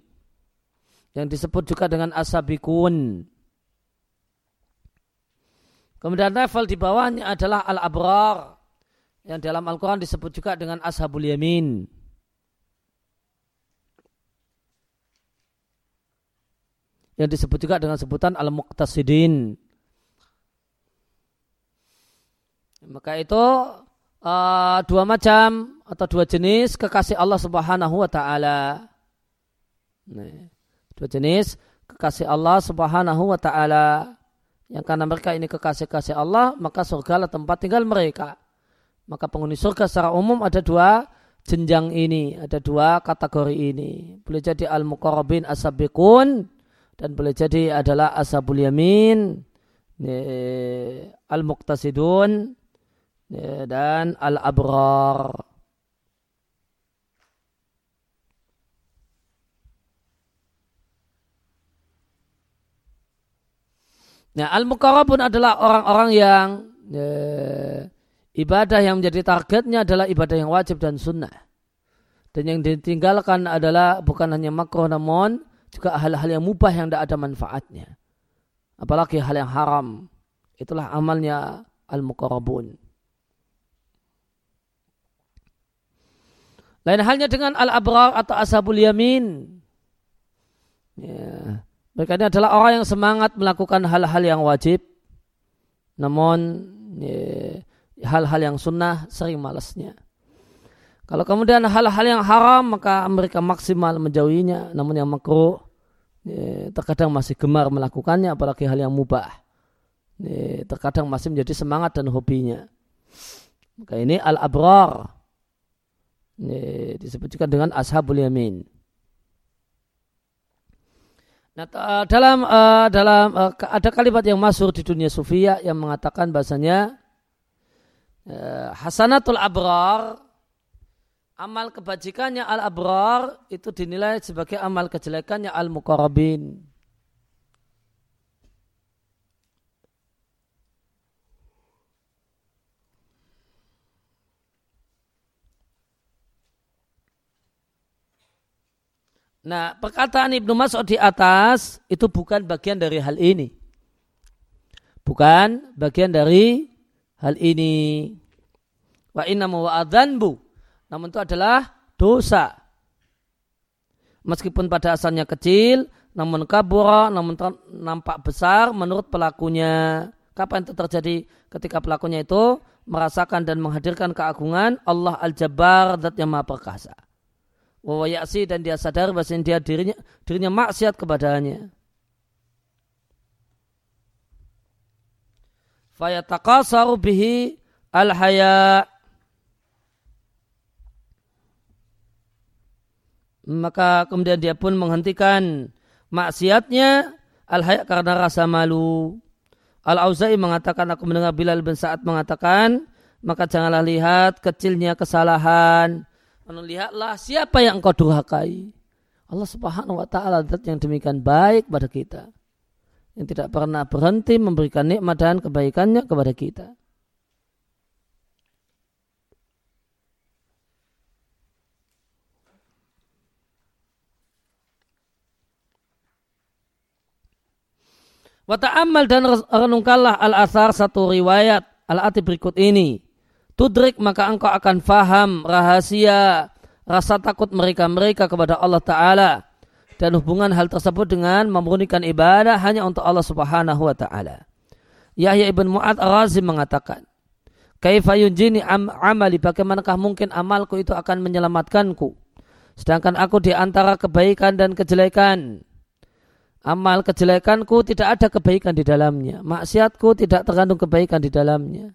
yang disebut juga dengan asabikun. Kemudian level di bawahnya adalah al-abrar yang dalam Al-Quran disebut juga dengan ashabul yamin. Yang disebut juga dengan sebutan al-muqtasidin. Maka itu uh, dua macam atau dua jenis kekasih Allah Subhanahu wa taala. dua jenis kekasih Allah Subhanahu wa taala. Yang karena mereka ini kekasih-kasih Allah, maka surga adalah tempat tinggal mereka. Maka penghuni surga secara umum ada dua jenjang ini, ada dua kategori ini. Boleh jadi al-muqarrabin asabikun dan boleh jadi adalah asabul yamin, al-muqtasidun Ya, dan al-abrar. Nah, al-muqarrabun adalah orang-orang yang ya, ibadah yang menjadi targetnya adalah ibadah yang wajib dan sunnah. Dan yang ditinggalkan adalah bukan hanya makruh namun juga hal-hal yang mubah yang tidak ada manfaatnya. Apalagi hal yang haram. Itulah amalnya al-muqarrabun. Lain halnya dengan al-abrar atau ashabul yamin. Ya. Mereka ini adalah orang yang semangat melakukan hal-hal yang wajib. Namun ya, hal-hal yang sunnah sering malasnya. Kalau kemudian hal-hal yang haram maka mereka maksimal menjauhinya. Namun yang makruh ya, terkadang masih gemar melakukannya apalagi hal yang mubah. Ya, terkadang masih menjadi semangat dan hobinya. Maka ini al-abrar ini disebut juga dengan ashabul yamin. Nah, eh, dalam uh, dalam uh, ada kalimat yang masuk di dunia sufia yang mengatakan bahasanya hasanatul abrar amal kebajikannya al abrar itu dinilai sebagai amal kejelekannya al muqarrabin. Nah, perkataan Ibnu Mas'ud di atas itu bukan bagian dari hal ini. Bukan bagian dari hal ini. Wa inna wa adhanbu. Namun itu adalah dosa. Meskipun pada asalnya kecil, namun kabura, namun nampak besar menurut pelakunya. Kapan itu terjadi? Ketika pelakunya itu merasakan dan menghadirkan keagungan Allah Al-Jabbar, dat yang maha perkasa wawayasi dan dia sadar bahwa dia dirinya dirinya maksiat kepadanya. Fayatakasaru bihi al-haya maka kemudian dia pun menghentikan maksiatnya al-haya karena rasa malu. Al-Auza'i mengatakan aku mendengar Bilal bin Sa'ad mengatakan maka janganlah lihat kecilnya kesalahan lihatlah siapa yang engkau durhakai. Allah subhanahu wa ta'ala yang demikian baik pada kita. Yang tidak pernah berhenti memberikan nikmat dan kebaikannya kepada kita. Wata'amal dan renungkanlah al-asar satu riwayat al-ati berikut ini tudrik maka engkau akan faham rahasia rasa takut mereka-mereka kepada Allah Ta'ala. Dan hubungan hal tersebut dengan memurnikan ibadah hanya untuk Allah Subhanahu wa taala. Yahya ibn Mu'ad Ar-Razi mengatakan, Kaifa yunjini am amali? Bagaimanakah mungkin amalku itu akan menyelamatkanku? Sedangkan aku di antara kebaikan dan kejelekan. Amal kejelekanku tidak ada kebaikan di dalamnya. Maksiatku tidak terkandung kebaikan di dalamnya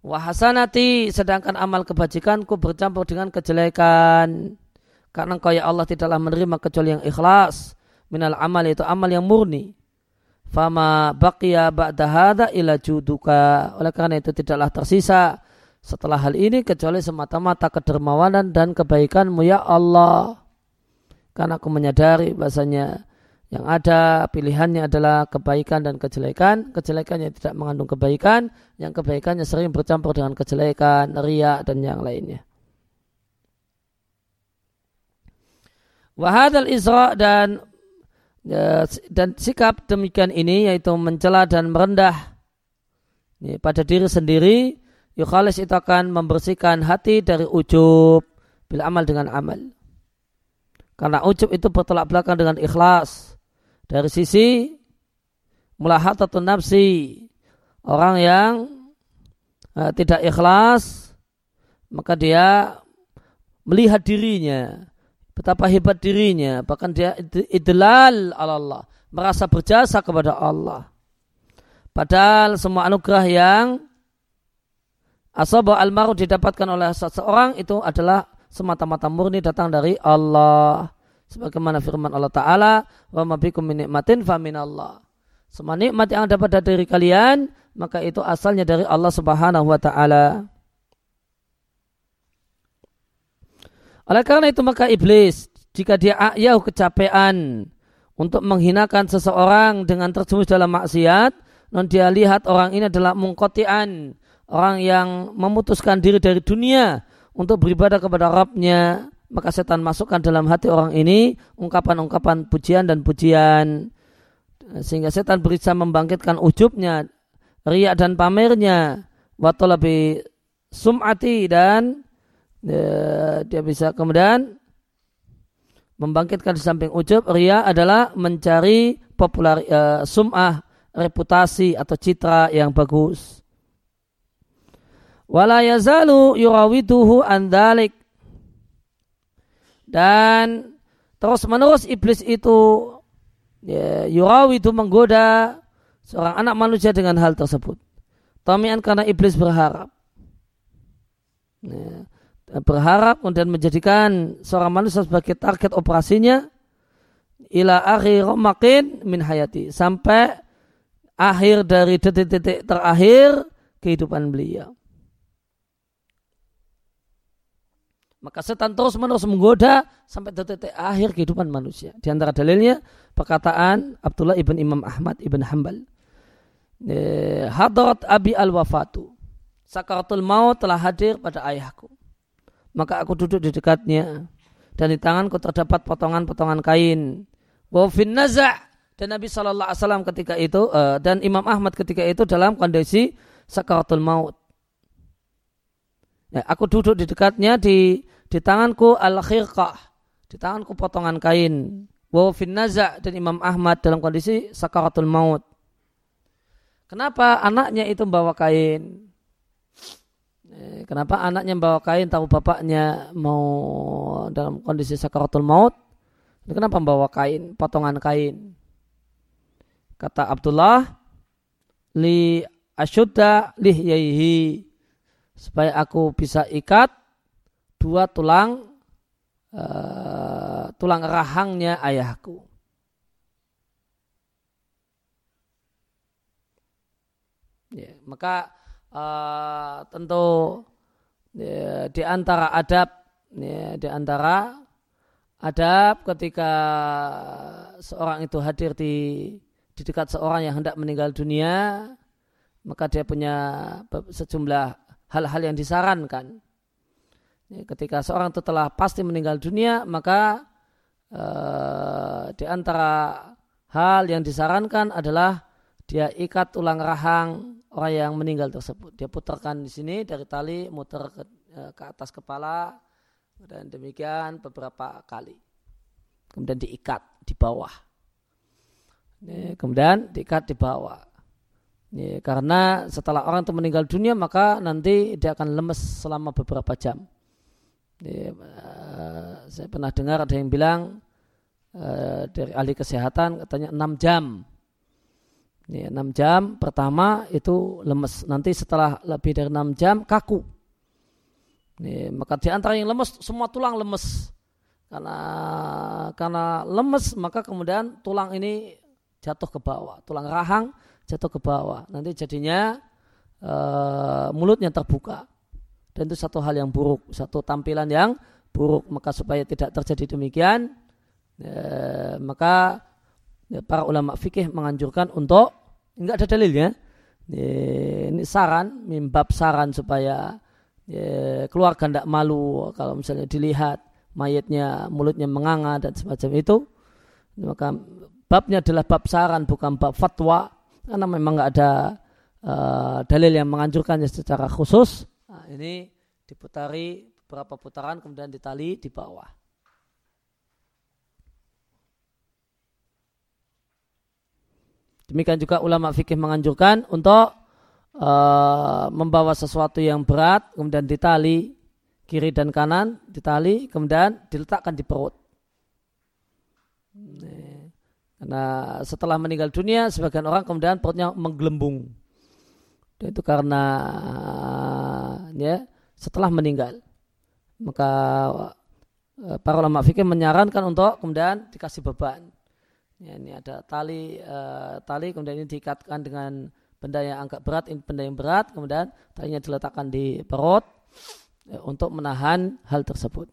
wahasanati sedangkan amal kebajikanku bercampur dengan kejelekan karena kau ya Allah tidaklah menerima kecuali yang ikhlas minal amal itu amal yang murni Fama baqiya ba'da hadha ila juduka. Oleh karena itu tidaklah tersisa setelah hal ini kecuali semata-mata kedermawanan dan kebaikanmu ya Allah. Karena aku menyadari bahasanya yang ada pilihannya adalah kebaikan dan kejelekan. Kejelekannya tidak mengandung kebaikan. Yang kebaikannya sering bercampur dengan kejelekan, riak dan yang lainnya. Wahadal Isra dan Ya, dan sikap demikian ini yaitu mencela dan merendah ya, pada diri sendiri yukhalis itu akan membersihkan hati dari ujub bila amal dengan amal karena ujub itu bertolak belakang dengan ikhlas dari sisi mulahatatun nafsi orang yang uh, tidak ikhlas maka dia melihat dirinya betapa hebat dirinya, bahkan dia idlal Allah, merasa berjasa kepada Allah. Padahal semua anugerah yang asabah al-maru didapatkan oleh seseorang itu adalah semata-mata murni datang dari Allah. Sebagaimana firman Allah Ta'ala, wa mabikum min nikmatin fa Allah. Semua nikmat yang dapat dari kalian, maka itu asalnya dari Allah Subhanahu wa Ta'ala. Oleh karena itu maka iblis jika dia ayah kecapean untuk menghinakan seseorang dengan terjumus dalam maksiat, non dia lihat orang ini adalah mungkotian, orang yang memutuskan diri dari dunia untuk beribadah kepada Rabbnya, maka setan masukkan dalam hati orang ini ungkapan-ungkapan pujian dan pujian. Sehingga setan berusaha membangkitkan ujubnya, riak dan pamernya, waktu lebih sum'ati dan Ya, dia bisa kemudian membangkitkan di samping ujub. Ria adalah mencari popular uh, sum'ah reputasi atau citra yang bagus. Wala yazalu yurawiduhu andalik dan terus menerus iblis itu ya, yurawidu menggoda seorang anak manusia dengan hal tersebut Tamian karena iblis berharap ya berharap dan menjadikan seorang manusia sebagai target operasinya ila akhir makin min hayati sampai akhir dari detik-detik terakhir kehidupan beliau. Maka setan terus menerus menggoda sampai detik-detik akhir kehidupan manusia. Di antara dalilnya perkataan Abdullah ibn Imam Ahmad ibn Hambal. Hadrat abi al-wafatu. Sakaratul maut telah hadir pada ayahku maka aku duduk di dekatnya dan di tanganku terdapat potongan-potongan kain. Wafin naza' dan Nabi Wasallam ketika itu uh, dan Imam Ahmad ketika itu dalam kondisi sakaratul maut. Ya, aku duduk di dekatnya di di tanganku al khirqah, di tanganku potongan kain. Wafin naza' dan Imam Ahmad dalam kondisi sakaratul maut. Kenapa anaknya itu membawa kain? Eh, kenapa anaknya membawa kain tahu bapaknya mau dalam kondisi sakaratul maut? Kenapa membawa kain, potongan kain? Kata Abdullah, li asyudda lihyaihi supaya aku bisa ikat dua tulang uh, tulang rahangnya ayahku. Ya, maka uh, tentu ya, di antara adab ya, di antara adab ketika seorang itu hadir di di dekat seorang yang hendak meninggal dunia maka dia punya sejumlah hal-hal yang disarankan ketika seorang telah pasti meninggal dunia maka uh, di antara hal yang disarankan adalah dia ikat tulang rahang orang yang meninggal tersebut. Dia putarkan di sini dari tali muter ke, eh, ke atas kepala dan demikian beberapa kali. kemudian diikat di bawah. Kemudian diikat di bawah. Ini, karena setelah orang itu meninggal dunia maka nanti dia akan lemes selama beberapa jam. Uh, saya pernah dengar ada yang bilang uh, dari ahli kesehatan katanya 6 jam. Ini, 6 jam pertama itu lemes. Nanti setelah lebih dari 6 jam kaku. Ini, maka di antara yang lemes semua tulang lemes karena karena lemes maka kemudian tulang ini jatuh ke bawah tulang rahang jatuh ke bawah. Nanti jadinya e, mulutnya terbuka. Dan itu satu hal yang buruk satu tampilan yang buruk. Maka supaya tidak terjadi demikian e, maka ya, para ulama fikih menganjurkan untuk enggak ada dalilnya ini, ini saran mimbab saran supaya ya, keluarga tidak malu kalau misalnya dilihat mayatnya mulutnya menganga dan semacam itu. Maka babnya adalah bab saran bukan bab fatwa karena memang nggak ada uh, dalil yang menganjurkannya secara khusus nah, ini diputari beberapa putaran kemudian ditali di bawah demikian juga ulama fikih menganjurkan untuk uh, membawa sesuatu yang berat kemudian ditali kiri dan kanan ditali kemudian diletakkan di perut. Karena setelah meninggal dunia sebagian orang kemudian perutnya menggelembung. Dan itu karena ya setelah meninggal. Maka eh, para ulama fikih menyarankan untuk kemudian dikasih beban. Ya, ini ada tali uh, tali kemudian ini diikatkan dengan benda yang agak berat, ini benda yang berat, kemudian talinya diletakkan di perut Ya, untuk menahan hal tersebut.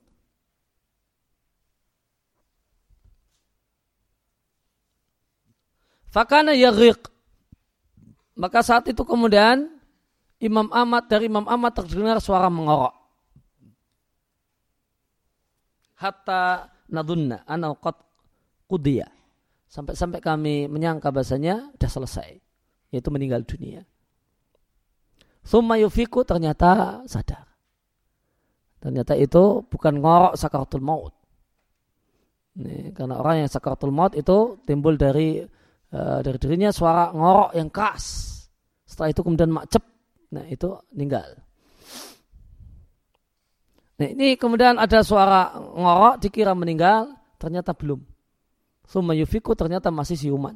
Fakana yaghriq. Maka saat itu kemudian Imam Ahmad dari Imam Ahmad terdengar suara mengorok. Hatta nadunna anau qad qudiya. Sampai-sampai kami menyangka bahasanya sudah selesai. Yaitu meninggal dunia. Thumma yufiku ternyata sadar. Ternyata itu bukan ngorok sakaratul maut. Nih, karena orang yang sakaratul maut itu timbul dari uh, dari dirinya suara ngorok yang keras. Setelah itu kemudian macep. Nah itu meninggal. Nah ini kemudian ada suara ngorok dikira meninggal, ternyata belum. Suma yufiku ternyata masih siuman.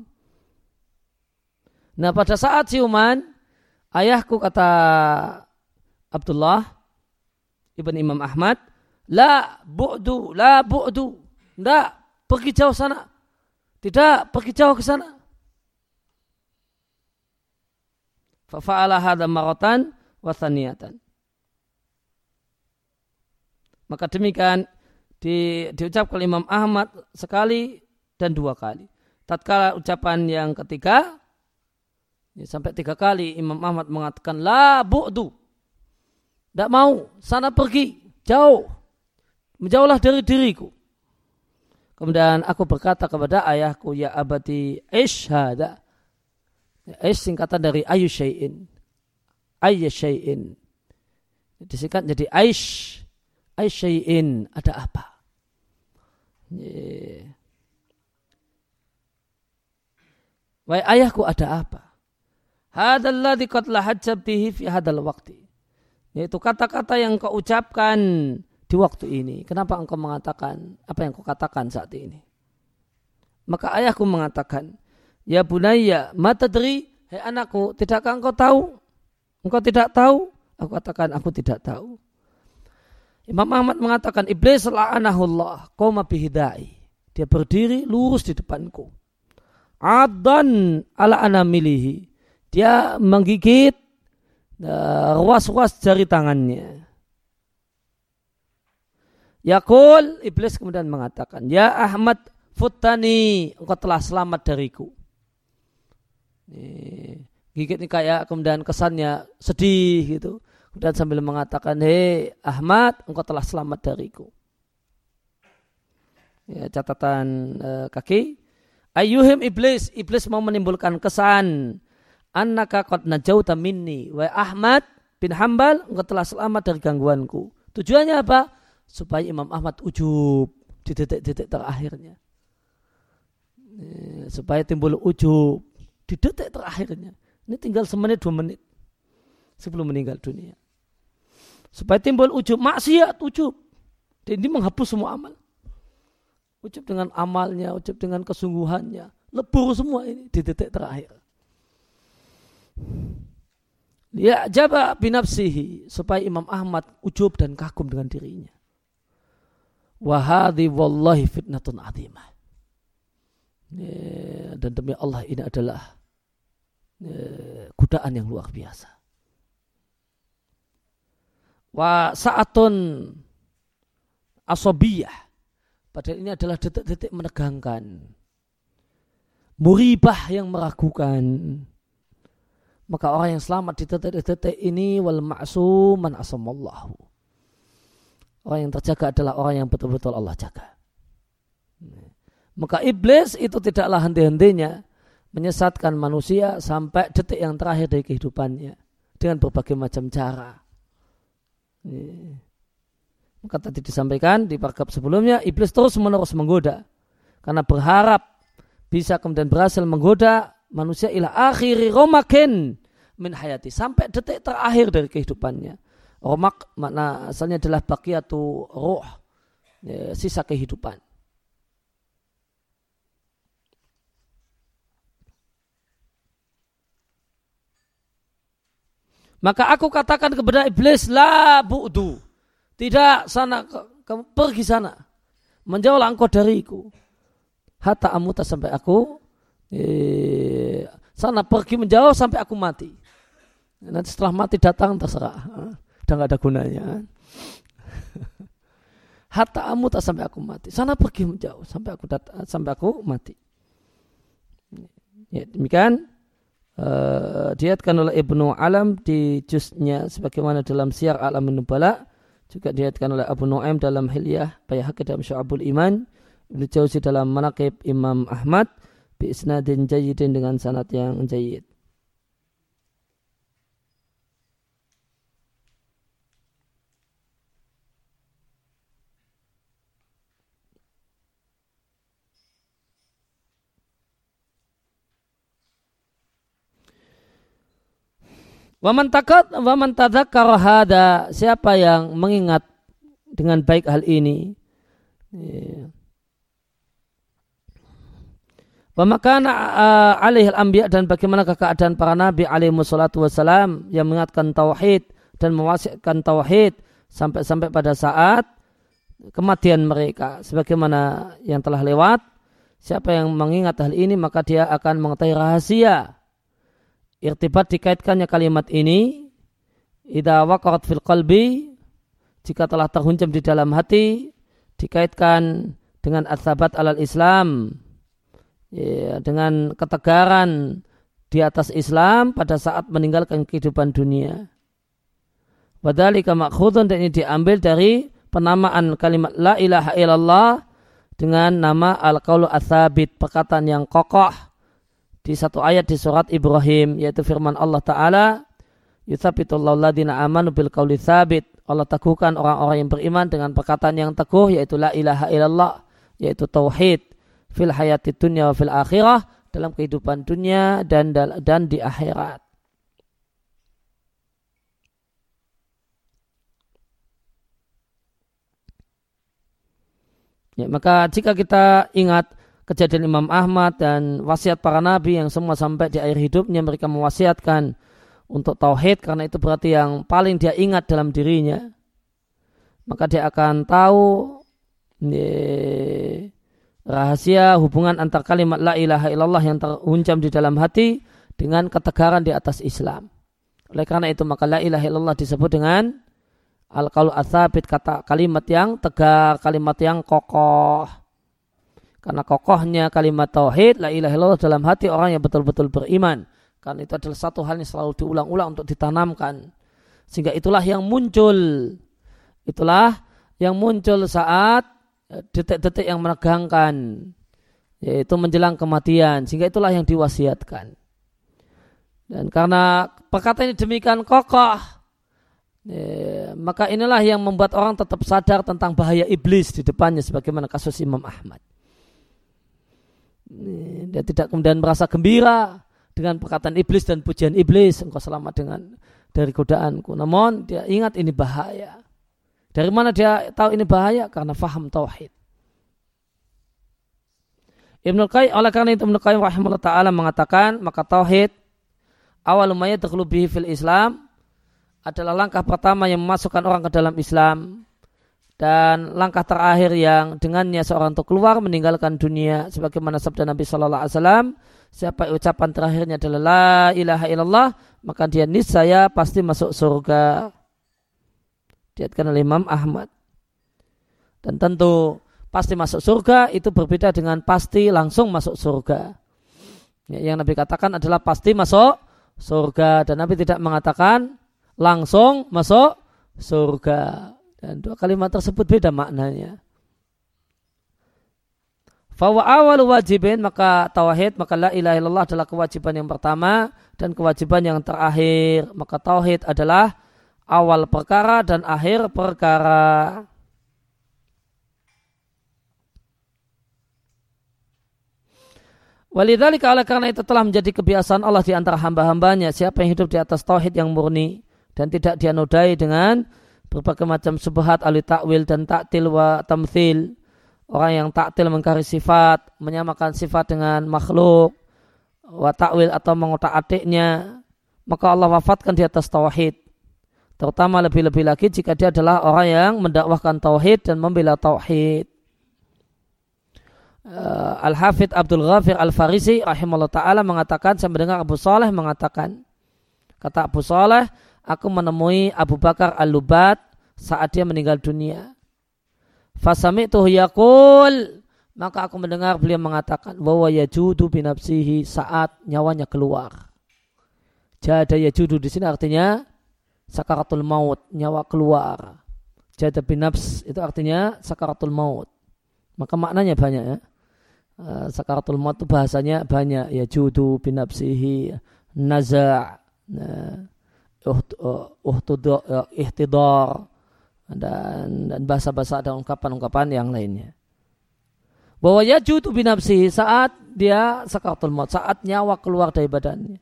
Nah pada saat siuman, ayahku kata Abdullah, Ibn Imam Ahmad, la bu'du, la bu'du. Tidak, pergi jauh sana. Tidak, pergi jauh ke sana. Fa'ala hadha maratan wa thaniyatan. Maka demikian di, diucapkan Imam Ahmad sekali dan dua kali. Tatkala ucapan yang ketiga, ya, sampai tiga kali Imam Ahmad mengatakan la bu'du tidak mau, sana pergi, jauh. Menjauhlah dari diriku. Kemudian aku berkata kepada ayahku, ya abadi ishada. Ish singkatan dari ayu syai'in. Ayya syai'in. Disingkat jadi aish. Aish syai'in. Ada apa? Yeah. Wahai ayahku ada apa? Hadalladhi qad lahajjabtihi fi hadal waqti. Yaitu kata-kata yang kau ucapkan di waktu ini. Kenapa engkau mengatakan apa yang kau katakan saat ini? Maka ayahku mengatakan, Ya bunaya, matadri, hei anakku, tidakkah engkau tahu? Engkau tidak tahu? Aku katakan, aku tidak tahu. Imam Ahmad mengatakan, Iblis la'anahullah, koma bihidai. Dia berdiri lurus di depanku. Adan ala anamilihi. Dia menggigit Eh, ruas-ruas jari tangannya. Yakul, iblis kemudian mengatakan, Ya Ahmad Futani, engkau telah selamat dariku. Nih, gigit ini kayak kemudian kesannya sedih gitu. Kemudian sambil mengatakan, Hei Ahmad, engkau telah selamat dariku. Ya, catatan uh, kaki. Ayuhim iblis, iblis mau menimbulkan kesan annaka qad najauta minni wa Ahmad bin Hambal engkau telah selamat dari gangguanku. Tujuannya apa? Supaya Imam Ahmad ujub di titik-titik terakhirnya. Eh, supaya timbul ujub di detik terakhirnya. Ini tinggal semenit dua menit sebelum meninggal dunia. Supaya timbul ujub maksiat ujub. Dan ini menghapus semua amal. Ujub dengan amalnya, ujub dengan kesungguhannya. Lebur semua ini di detik terakhir. Ya jaba binafsihi supaya Imam Ahmad ujub dan kagum dengan dirinya. Wahadi wallahi fitnatun azimah. Ya, dan demi Allah ini adalah ya, kudaan yang luar biasa. Wa saatun asobiyah. Padahal ini adalah detik-detik menegangkan. Muribah yang meragukan maka orang yang selamat di detik-detik ini wal ma'sum man asamallahu. Orang yang terjaga adalah orang yang betul-betul Allah jaga. Maka iblis itu tidaklah henti-hentinya menyesatkan manusia sampai detik yang terakhir dari kehidupannya dengan berbagai macam cara. Maka tadi disampaikan di paragraf sebelumnya, iblis terus menerus menggoda karena berharap bisa kemudian berhasil menggoda manusia ila akhiri romakin min hayati sampai detik terakhir dari kehidupannya. Romak makna asalnya adalah bakiyatu roh, ya, sisa kehidupan. Maka aku katakan kepada iblis, la bu'du. Tidak sana, kamu pergi sana. Menjauhlah engkau dariku. Hatta amuta sampai aku. Eh, sana pergi menjauh sampai aku mati. Nanti setelah mati datang terserah. Udah gak ada gunanya. Hatta amu tak sampai aku mati. Sana pergi menjauh sampai aku datang, sampai aku mati. Ya, demikian uh, diatkan oleh Ibnu Alam di juznya sebagaimana dalam Syiar Alam Nubala juga diatkan oleh Abu Nuaim dalam Hilyah Bayhaqi dalam Syu'abul Iman Ibnu Jauzi dalam Manaqib Imam Ahmad bi isnadin jayyidin dengan sanad yang jayyid Waman takat, waman siapa yang mengingat dengan baik hal ini. Pemakan ya. uh, alih al-anbiya dan bagaimana keadaan para nabi alaihi wassalatu wassalam yang mengingatkan tauhid dan mewasiatkan tauhid sampai-sampai pada saat kematian mereka sebagaimana yang telah lewat siapa yang mengingat hal ini maka dia akan mengetahui rahasia irtibat dikaitkannya kalimat ini idza waqa'at fil qalbi jika telah terhunjam di dalam hati dikaitkan dengan asabat alal Islam ya, dengan ketegaran di atas Islam pada saat meninggalkan kehidupan dunia. Wadhalika makhudun dan ini diambil dari penamaan kalimat la ilaha illallah dengan nama al-qaulu asabit perkataan yang kokoh di satu ayat di surat Ibrahim yaitu firman Allah Ta'ala Yutsabitullahu ladina amanu bil qawli Allah teguhkan orang-orang yang beriman dengan perkataan yang teguh yaitu la ilaha illallah yaitu tauhid fil hayati dunya wa fil akhirah dalam kehidupan dunia dan dan di akhirat. Ya, maka jika kita ingat kejadian Imam Ahmad dan wasiat para nabi yang semua sampai di akhir hidupnya mereka mewasiatkan untuk tauhid karena itu berarti yang paling dia ingat dalam dirinya maka dia akan tahu rahasia hubungan antar kalimat la ilaha illallah yang terhuncam di dalam hati dengan ketegaran di atas Islam. Oleh karena itu maka la ilaha illallah disebut dengan al-qaul asabit kata kalimat yang tegar, kalimat yang kokoh. Karena kokohnya kalimat tauhid la ilaha illallah dalam hati orang yang betul-betul beriman. Karena itu adalah satu hal yang selalu diulang-ulang untuk ditanamkan. Sehingga itulah yang muncul. Itulah yang muncul saat eh, detik-detik yang menegangkan. Yaitu menjelang kematian. Sehingga itulah yang diwasiatkan. Dan karena perkataan ini demikian kokoh. Ya, maka inilah yang membuat orang tetap sadar tentang bahaya iblis di depannya sebagaimana kasus Imam Ahmad. Dia tidak kemudian merasa gembira dengan perkataan iblis dan pujian iblis engkau selamat dengan dari godaanku. Namun dia ingat ini bahaya. Dari mana dia tahu ini bahaya? Karena faham tauhid. Ibnu Qayyim oleh karena itu Ibnu Qayyim rahimahullah taala mengatakan maka tauhid awal lumayan bihi fil Islam adalah langkah pertama yang memasukkan orang ke dalam Islam dan langkah terakhir yang dengannya seorang untuk keluar meninggalkan dunia sebagaimana sabda Nabi Shallallahu Alaihi Wasallam siapa ucapan terakhirnya adalah la ilaha illallah maka dia niscaya pasti masuk surga. Diatkan oleh Imam Ahmad. Dan tentu pasti masuk surga itu berbeda dengan pasti langsung masuk surga. Ya, yang Nabi katakan adalah pasti masuk surga. Dan Nabi tidak mengatakan langsung masuk surga dan dua kalimat tersebut beda maknanya. Fawa awal wajibin maka tauhid maka la ilaha illallah adalah kewajiban yang pertama dan kewajiban yang terakhir maka tauhid adalah awal perkara dan akhir perkara. Walidhalika oleh karena itu telah menjadi kebiasaan Allah di antara hamba-hambanya siapa yang hidup di atas tauhid yang murni dan tidak dianodai dengan berbagai macam subhat ahli takwil dan taktil wa tamthil. Orang yang taktil mengkari sifat menyamakan sifat dengan makhluk wa takwil atau mengotak atiknya maka Allah wafatkan di atas tauhid. Terutama lebih-lebih lagi jika dia adalah orang yang mendakwahkan tauhid dan membela tauhid. Uh, Al Hafidh Abdul Ghafir Al Farisi rahimahullah taala mengatakan saya mendengar Abu Saleh mengatakan kata Abu Saleh aku menemui Abu Bakar Al-Lubat saat dia meninggal dunia. Fasami yakul maka aku mendengar beliau mengatakan bahwa yajudu binapsihi saat nyawanya keluar. Jada yajudu di sini artinya sakaratul maut, nyawa keluar. Jada binafs itu artinya sakaratul maut. Maka maknanya banyak ya. Eh, sakaratul maut itu bahasanya banyak ya judu binapsihi naza' nah, ihtidar dan dan bahasa-bahasa dan ungkapan-ungkapan yang lainnya. Bahwa yajudu binafsihi saat dia sakaratul maut, saat nyawa keluar dari badannya.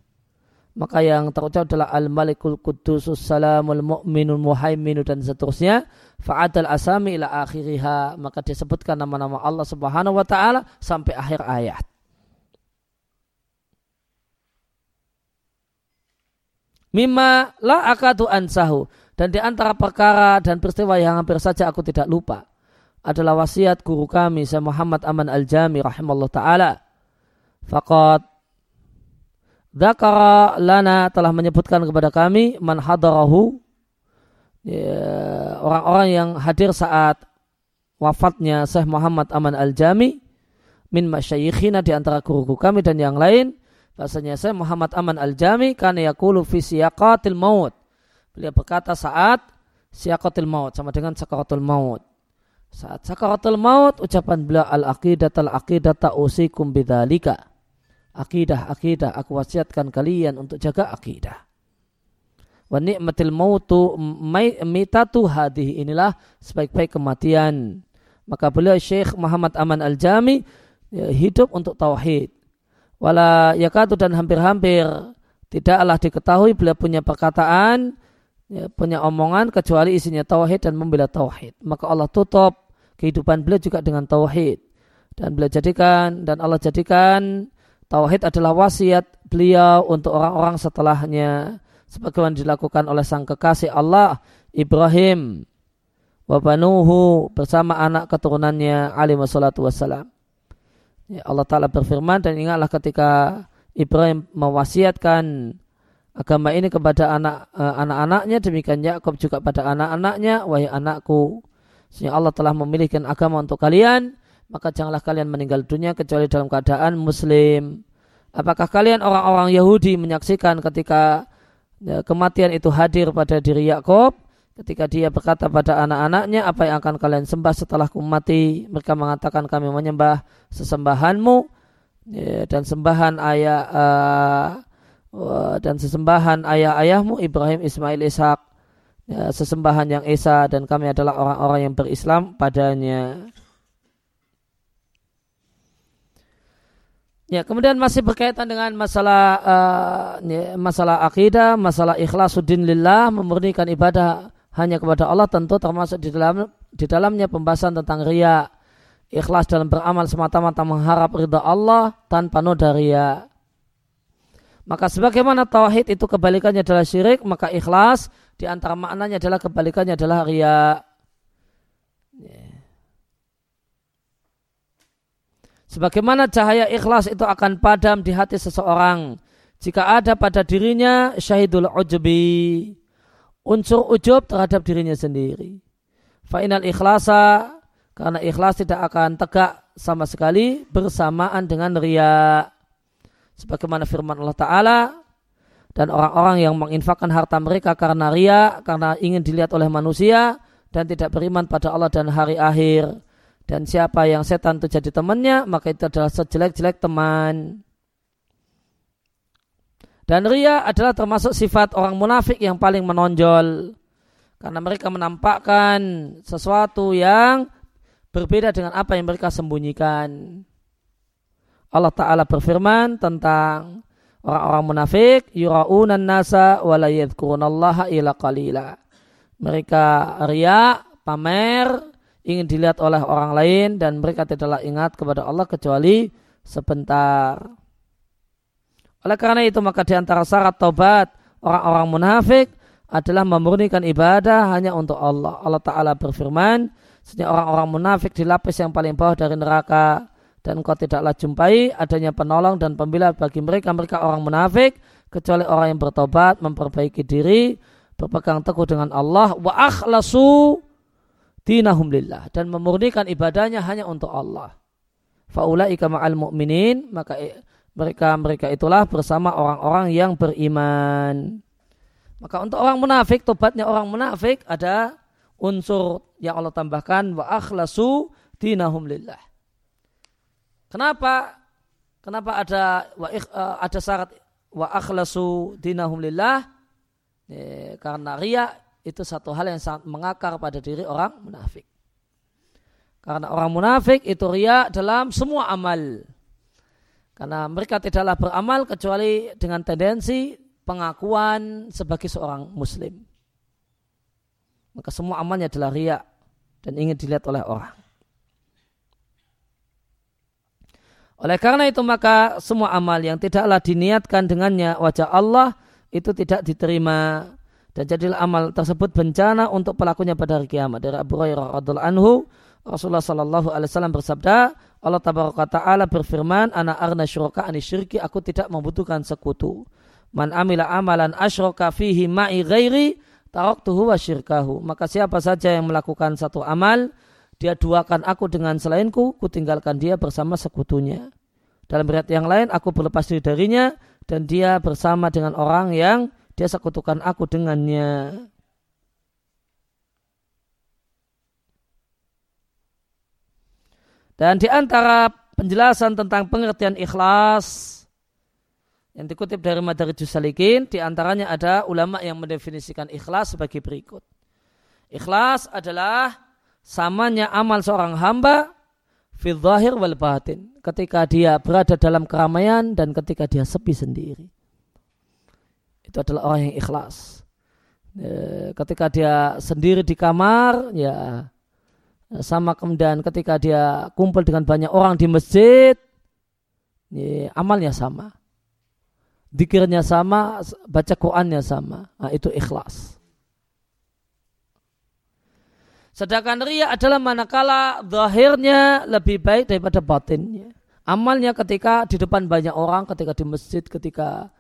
Maka yang terucap adalah al-malikul kudusus salamul mu'minul muhaiminu dan seterusnya. Fa'adal asami ila akhiriha. Maka disebutkan nama-nama Allah subhanahu wa ta'ala sampai akhir ayat. Mimma la akadu ansahu. Dan di antara perkara dan peristiwa yang hampir saja aku tidak lupa adalah wasiat guru kami Syekh Muhammad Aman Al-Jami rahimallahu taala. Faqad Dzakara lana telah menyebutkan kepada kami man hadarahu ya, orang-orang ya, yang hadir saat wafatnya Syekh Muhammad Aman Al-Jami min masyayikhina di antara guru-guru kami dan yang lain Bahasanya saya Muhammad Aman Al-Jami karena yakulu fi siyaqatil maut. Beliau berkata saat siyaqatil maut sama dengan sakaratul maut. Saat sakaratul maut ucapan beliau al-aqidat al-aqidat usikum bidzalika. Akidah, akidah, aku wasiatkan kalian untuk jaga akidah. Wa ni'matil mautu mitatu hadih. Inilah sebaik-baik kematian. Maka beliau Syekh Muhammad Aman Al-Jami ya, hidup untuk tauhid wala yakatu dan hampir-hampir. Tidaklah diketahui beliau punya perkataan ya, punya omongan kecuali isinya tauhid dan membela tauhid. Maka Allah tutup kehidupan beliau juga dengan tauhid. Dan beliau jadikan dan Allah jadikan tauhid adalah wasiat beliau untuk orang-orang setelahnya. Sebagaimana dilakukan oleh sang kekasih Allah Ibrahim wabanuhu bersama anak keturunannya alaihi wassalatu wassalam Allah Ta'ala berfirman dan ingatlah ketika Ibrahim mewasiatkan agama ini kepada anak uh, anak-anaknya demikian Yakub juga pada anak-anaknya wahai anakku sehingga Allah telah memilihkan agama untuk kalian maka janganlah kalian meninggal dunia kecuali dalam keadaan muslim. Apakah kalian orang-orang Yahudi menyaksikan ketika ya, kematian itu hadir pada diri Yakub Ketika dia berkata pada anak-anaknya, apa yang akan kalian sembah setelah mati? Mereka mengatakan kami menyembah sesembahanmu ya, dan sembahan ayah uh, dan sesembahan ayah-ayahmu Ibrahim, Ismail, Ishak, ya, sesembahan yang esa dan kami adalah orang-orang yang berislam padanya. Ya, kemudian masih berkaitan dengan masalah uh, ya, masalah akidah, masalah ikhlasuddin lillah, memurnikan ibadah hanya kepada Allah tentu termasuk di dalam di dalamnya pembahasan tentang ria, ikhlas dalam beramal semata-mata mengharap ridha Allah tanpa noda ria. Maka sebagaimana tauhid itu kebalikannya adalah syirik, maka ikhlas di antara maknanya adalah kebalikannya adalah ria. Sebagaimana cahaya ikhlas itu akan padam di hati seseorang jika ada pada dirinya syahidul ujbi unsur ujub terhadap dirinya sendiri. Fa'inal ikhlasa karena ikhlas tidak akan tegak sama sekali bersamaan dengan ria. Sebagaimana firman Allah Ta'ala dan orang-orang yang menginfakkan harta mereka karena ria, karena ingin dilihat oleh manusia dan tidak beriman pada Allah dan hari akhir dan siapa yang setan itu jadi temannya, maka itu adalah sejelek-jelek teman. Dan ria adalah termasuk sifat orang munafik yang paling menonjol. Karena mereka menampakkan sesuatu yang berbeda dengan apa yang mereka sembunyikan. Allah Ta'ala berfirman tentang orang-orang munafik, yura'unan nasa wa la ila qalila. Mereka ria, pamer, ingin dilihat oleh orang lain dan mereka tidaklah ingat kepada Allah kecuali sebentar. Oleh karena itu maka di antara syarat taubat orang-orang munafik adalah memurnikan ibadah hanya untuk Allah. Allah Ta'ala berfirman, sehingga orang-orang munafik di lapis yang paling bawah dari neraka dan kau tidaklah jumpai adanya penolong dan pembela bagi mereka mereka orang munafik kecuali orang yang bertobat memperbaiki diri berpegang teguh dengan Allah wa akhlasu dinahum lillah dan memurnikan ibadahnya hanya untuk Allah. Faulaika ma'al mu'minin maka mereka mereka itulah bersama orang-orang yang beriman. Maka untuk orang munafik tobatnya orang munafik ada unsur yang Allah tambahkan wa akhlasu dinahum lillah. Kenapa? Kenapa ada wa, eh, ada syarat wa akhlasu dinahum lillah? Eh, karena riya itu satu hal yang sangat mengakar pada diri orang munafik. Karena orang munafik itu ria dalam semua amal. Karena mereka tidaklah beramal kecuali dengan tendensi pengakuan sebagai seorang muslim. Maka semua amalnya adalah ria dan ingin dilihat oleh orang. Oleh karena itu maka semua amal yang tidaklah diniatkan dengannya wajah Allah itu tidak diterima dan jadilah amal tersebut bencana untuk pelakunya pada hari kiamat. Dari Abu Hurairah radhiallahu anhu, Rasulullah alaihi wasallam bersabda, Allah tabaraka taala berfirman, "Ana arna syuraka ani syirki, aku tidak membutuhkan sekutu. Man amila amalan asyraka fihi ma'i ghairi, taraktuhu wa syirkahu." Maka siapa saja yang melakukan satu amal, dia duakan aku dengan selainku, ku tinggalkan dia bersama sekutunya. Dalam berat yang lain, aku berlepas diri darinya dan dia bersama dengan orang yang dia sekutukan aku dengannya. Dan di antara penjelasan tentang pengertian ikhlas yang dikutip dari Madarijus Salikin, di antaranya ada ulama yang mendefinisikan ikhlas sebagai berikut. Ikhlas adalah samanya amal seorang hamba fil zahir wal batin ketika dia berada dalam keramaian dan ketika dia sepi sendiri itu adalah orang yang ikhlas. E, ketika dia sendiri di kamar, ya sama kemudian ketika dia kumpul dengan banyak orang di masjid, ya, amalnya sama. Dikirnya sama, baca Qurannya sama. Nah, itu ikhlas. Sedangkan ria adalah manakala zahirnya lebih baik daripada batinnya. Amalnya ketika di depan banyak orang, ketika di masjid, ketika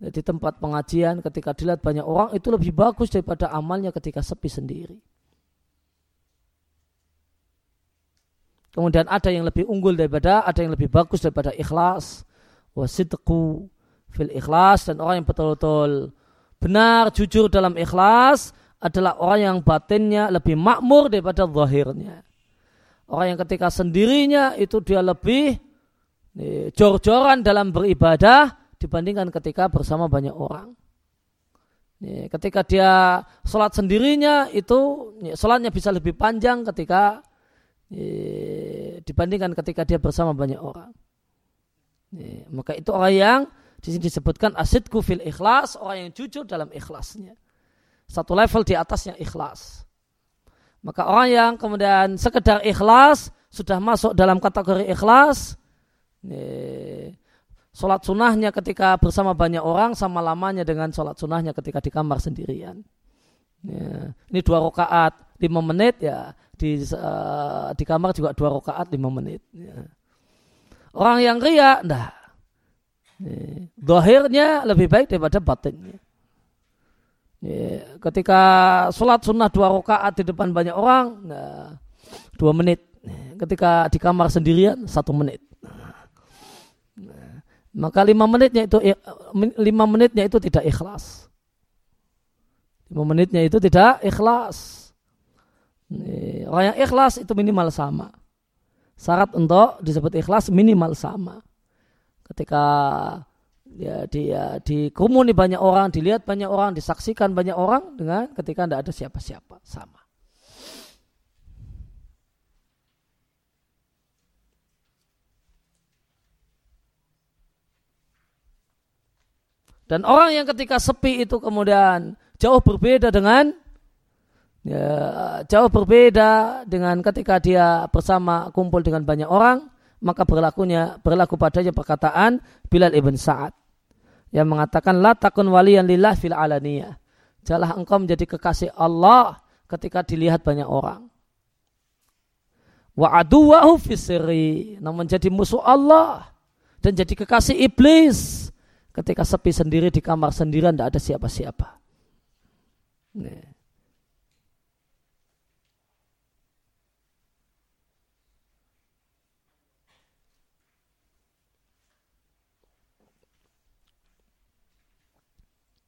di tempat pengajian ketika dilihat banyak orang itu lebih bagus daripada amalnya ketika sepi sendiri. Kemudian ada yang lebih unggul daripada, ada yang lebih bagus daripada ikhlas, wasidku fil ikhlas dan orang yang betul-betul benar jujur dalam ikhlas adalah orang yang batinnya lebih makmur daripada zahirnya. Orang yang ketika sendirinya itu dia lebih eh, jor-joran dalam beribadah dibandingkan ketika bersama banyak orang. ketika dia sholat sendirinya itu sholatnya bisa lebih panjang ketika dibandingkan ketika dia bersama banyak orang. maka itu orang yang di sini disebutkan asidku fil ikhlas, orang yang jujur dalam ikhlasnya. Satu level di atasnya ikhlas. Maka orang yang kemudian sekedar ikhlas sudah masuk dalam kategori ikhlas. Sholat sunnahnya ketika bersama banyak orang sama lamanya dengan sholat sunnahnya ketika di kamar sendirian. Ini dua rakaat lima menit ya di uh, di kamar juga dua rakaat lima menit. Ya. Orang yang ria, nah, dohirnya lebih baik daripada batinnya. Ya, ketika sholat sunnah dua rakaat di depan banyak orang, nah, dua menit. Ketika di kamar sendirian, satu menit. Nah, maka lima menitnya itu lima menitnya itu tidak ikhlas. Lima menitnya itu tidak ikhlas. Orang yang ikhlas itu minimal sama. Syarat untuk disebut ikhlas minimal sama. Ketika ya dia dikerumuni banyak orang, dilihat banyak orang, disaksikan banyak orang dengan ketika tidak ada siapa-siapa sama. Dan orang yang ketika sepi itu kemudian jauh berbeda dengan ya, jauh berbeda dengan ketika dia bersama kumpul dengan banyak orang maka berlakunya berlaku padanya perkataan Bilal ibn Sa'ad yang mengatakan la takun waliyan lillah fil alaniyah. Janganlah engkau menjadi kekasih Allah ketika dilihat banyak orang. Wa aduwahu fisiri. Namun jadi musuh Allah dan jadi kekasih iblis ketika sepi sendiri di kamar sendirian tidak ada siapa-siapa.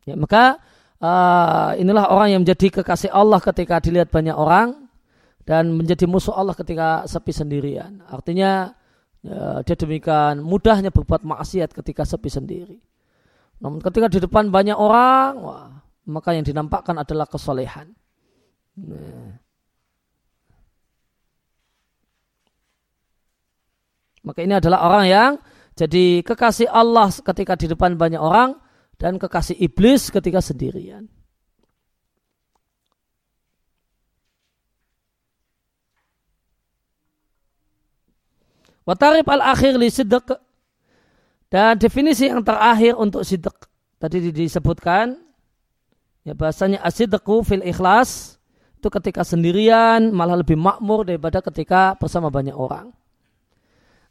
Ya, maka uh, inilah orang yang menjadi kekasih Allah ketika dilihat banyak orang dan menjadi musuh Allah ketika sepi sendirian. Artinya ya, dia demikian mudahnya berbuat maksiat ketika sepi sendiri. Namun ketika di depan banyak orang, wah, maka yang dinampakkan adalah kesolehan. Nah. Maka ini adalah orang yang jadi kekasih Allah ketika di depan banyak orang dan kekasih iblis ketika sendirian. Watarib al-akhir li sidq dan definisi yang terakhir untuk sidq tadi disebutkan ya bahasanya asidqu fil ikhlas itu ketika sendirian malah lebih makmur daripada ketika bersama banyak orang.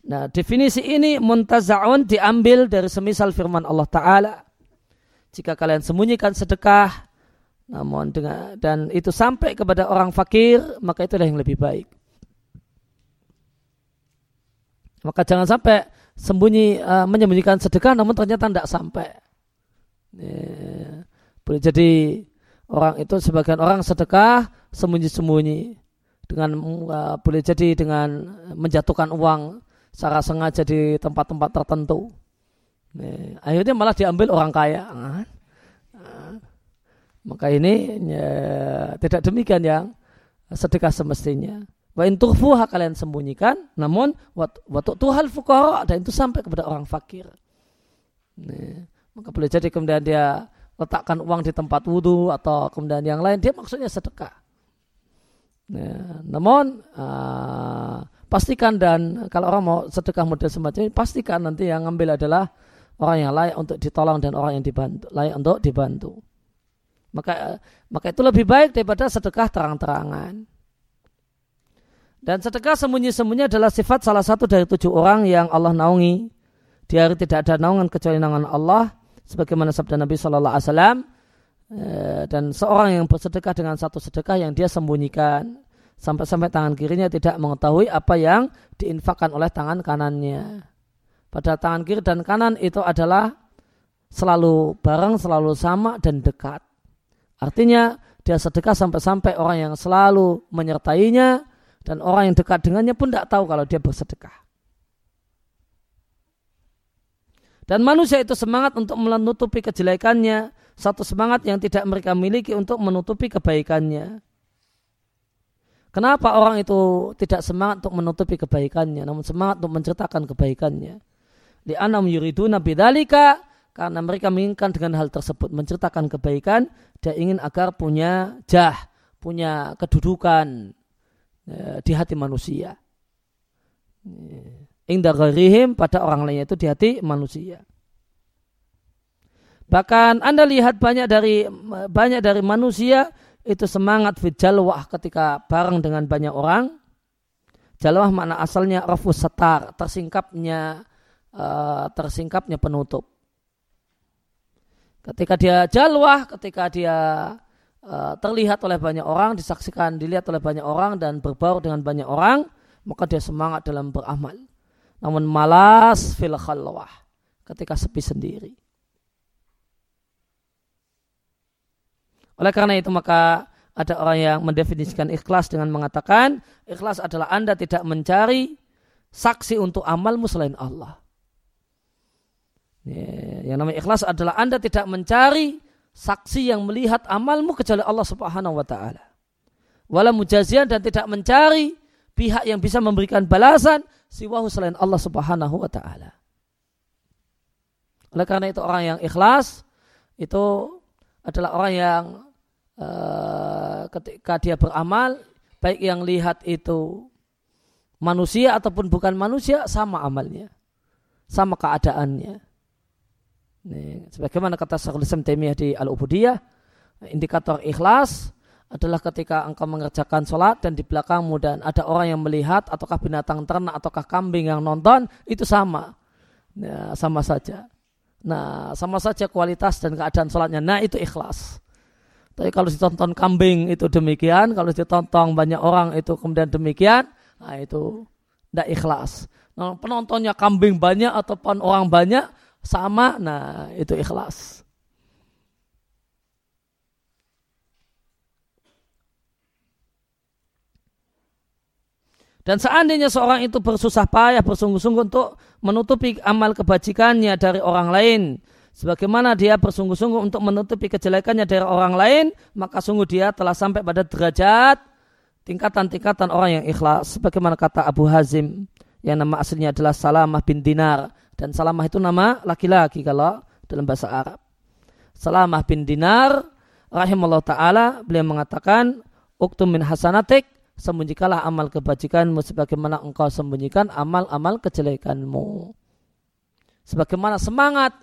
Nah, definisi ini muntazaun diambil dari semisal firman Allah Ta'ala. Jika kalian sembunyikan sedekah, namun dengan dan itu sampai kepada orang fakir, maka itulah yang lebih baik. Maka jangan sampai sembunyi uh, menyembunyikan sedekah namun ternyata tidak sampai. Ya. Boleh jadi orang itu sebagian orang sedekah sembunyi-sembunyi dengan uh, boleh jadi dengan menjatuhkan uang secara sengaja di tempat-tempat tertentu. Ya. Akhirnya malah diambil orang kaya. Nah, maka ini ya, tidak demikian yang sedekah semestinya. Wa in tukhfuha kalian sembunyikan, namun waktu tuhal fuqara dan itu sampai kepada orang fakir. Maka boleh jadi kemudian dia letakkan uang di tempat wudhu atau kemudian yang lain, dia maksudnya sedekah. Nah, namun uh, pastikan dan kalau orang mau sedekah model semacam ini, pastikan nanti yang ngambil adalah orang yang layak untuk ditolong dan orang yang dibantu, layak untuk dibantu. Maka maka itu lebih baik daripada sedekah terang-terangan. Dan sedekah sembunyi-sembunyi adalah sifat salah satu dari tujuh orang yang Allah naungi. Di hari tidak ada naungan kecuali naungan Allah. Sebagaimana sabda Nabi Shallallahu Alaihi Wasallam. Eh, dan seorang yang bersedekah dengan satu sedekah yang dia sembunyikan. Sampai-sampai tangan kirinya tidak mengetahui apa yang diinfakkan oleh tangan kanannya. Pada tangan kiri dan kanan itu adalah selalu bareng, selalu sama dan dekat. Artinya dia sedekah sampai-sampai orang yang selalu menyertainya dan orang yang dekat dengannya pun tidak tahu kalau dia bersedekah. Dan manusia itu semangat untuk menutupi kejelekannya, satu semangat yang tidak mereka miliki untuk menutupi kebaikannya. Kenapa orang itu tidak semangat untuk menutupi kebaikannya, namun semangat untuk menceritakan kebaikannya? Di anam yuriduna bidzalika karena mereka menginginkan dengan hal tersebut menceritakan kebaikan dia ingin agar punya jah punya kedudukan ya, di hati manusia. Indah gharihim pada orang lainnya itu di hati manusia. Bahkan anda lihat banyak dari banyak dari manusia itu semangat fit jalwah ketika bareng dengan banyak orang. Jalwah makna asalnya rafus setar tersingkapnya uh, tersingkapnya penutup Ketika dia jalwah, ketika dia uh, terlihat oleh banyak orang, disaksikan, dilihat oleh banyak orang dan berbaur dengan banyak orang, maka dia semangat dalam beramal. Namun malas fil khalwah ketika sepi sendiri. Oleh karena itu maka ada orang yang mendefinisikan ikhlas dengan mengatakan ikhlas adalah Anda tidak mencari saksi untuk amalmu selain Allah. Ya, yang namanya ikhlas adalah Anda tidak mencari saksi yang melihat amalmu kecuali Allah Subhanahu wa taala. Wala mujazian dan tidak mencari pihak yang bisa memberikan balasan siwahu selain Allah Subhanahu wa taala. Oleh karena itu orang yang ikhlas itu adalah orang yang uh, ketika dia beramal baik yang lihat itu manusia ataupun bukan manusia sama amalnya. Sama keadaannya Sebagaimana kata Syekhul Islam di Al-Ubudiyah, indikator ikhlas adalah ketika engkau mengerjakan sholat dan di belakangmu dan ada orang yang melihat ataukah binatang ternak ataukah kambing yang nonton itu sama, ya, sama saja. Nah, sama saja kualitas dan keadaan sholatnya. Nah, itu ikhlas. Tapi kalau ditonton kambing itu demikian, kalau ditonton banyak orang itu kemudian demikian, nah itu tidak ikhlas. Nah, penontonnya kambing banyak ataupun orang banyak, sama, nah itu ikhlas. Dan seandainya seorang itu bersusah payah, bersungguh-sungguh untuk menutupi amal kebajikannya dari orang lain, sebagaimana dia bersungguh-sungguh untuk menutupi kejelekannya dari orang lain, maka sungguh dia telah sampai pada derajat tingkatan-tingkatan orang yang ikhlas. Sebagaimana kata Abu Hazim, yang nama aslinya adalah Salamah bin Dinar, dan Salamah itu nama laki-laki kalau dalam bahasa Arab. Salamah bin Dinar rahimahullah ta'ala beliau mengatakan uktum min hasanatik sembunyikanlah amal kebajikanmu sebagaimana engkau sembunyikan amal-amal kejelekanmu. Sebagaimana semangat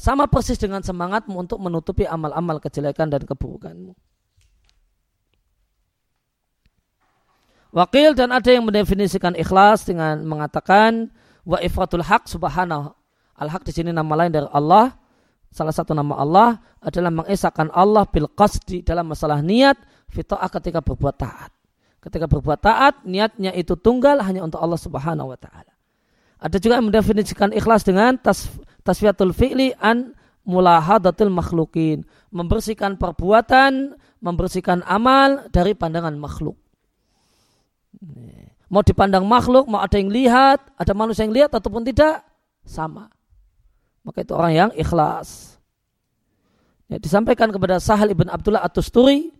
sama persis dengan semangatmu untuk menutupi amal-amal kejelekan dan keburukanmu. Wakil dan ada yang mendefinisikan ikhlas dengan mengatakan wa ifratul haq subhanahu. Al-haq di sini nama lain dari Allah. Salah satu nama Allah adalah mengesahkan Allah bil qasdi dalam masalah niat fitoah ketika berbuat taat. Ketika berbuat taat, niatnya itu tunggal hanya untuk Allah Subhanahu wa taala. Ada juga yang mendefinisikan ikhlas dengan tas, tasfiyatul fi'li an mulahadatul makhlukin. Membersihkan perbuatan, membersihkan amal dari pandangan makhluk. Mau dipandang makhluk, mau ada yang lihat, ada manusia yang lihat ataupun tidak, sama. Maka itu orang yang ikhlas. Ya, disampaikan kepada Sahal ibn Abdullah At-Tusturi,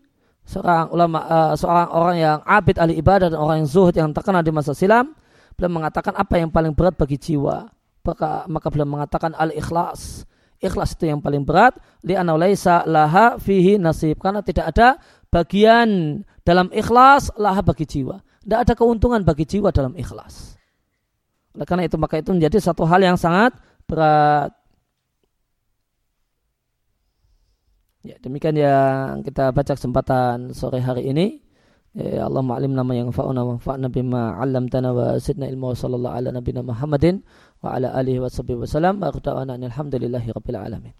seorang ulama, uh, seorang orang yang abid ahli ibadah dan orang yang zuhud yang terkenal di masa silam, beliau mengatakan apa yang paling berat bagi jiwa. Maka, maka beliau mengatakan al-ikhlas. Ikhlas itu yang paling berat. Li'anau laisa laha fihi nasib. Karena tidak ada bagian dalam ikhlas laha bagi jiwa. Tidak ada keuntungan bagi jiwa dalam ikhlas. Oleh karena itu maka itu menjadi satu hal yang sangat berat. Ya, demikian yang kita baca kesempatan sore hari ini. Ya Allah ma'alim nama yang fa'una wa fa'na bima 'allamtana wa sidna ilmu wa sallallahu ala nabina Muhammadin wa ala alihi wa sallam wa alhamdulillahi rabbil alamin.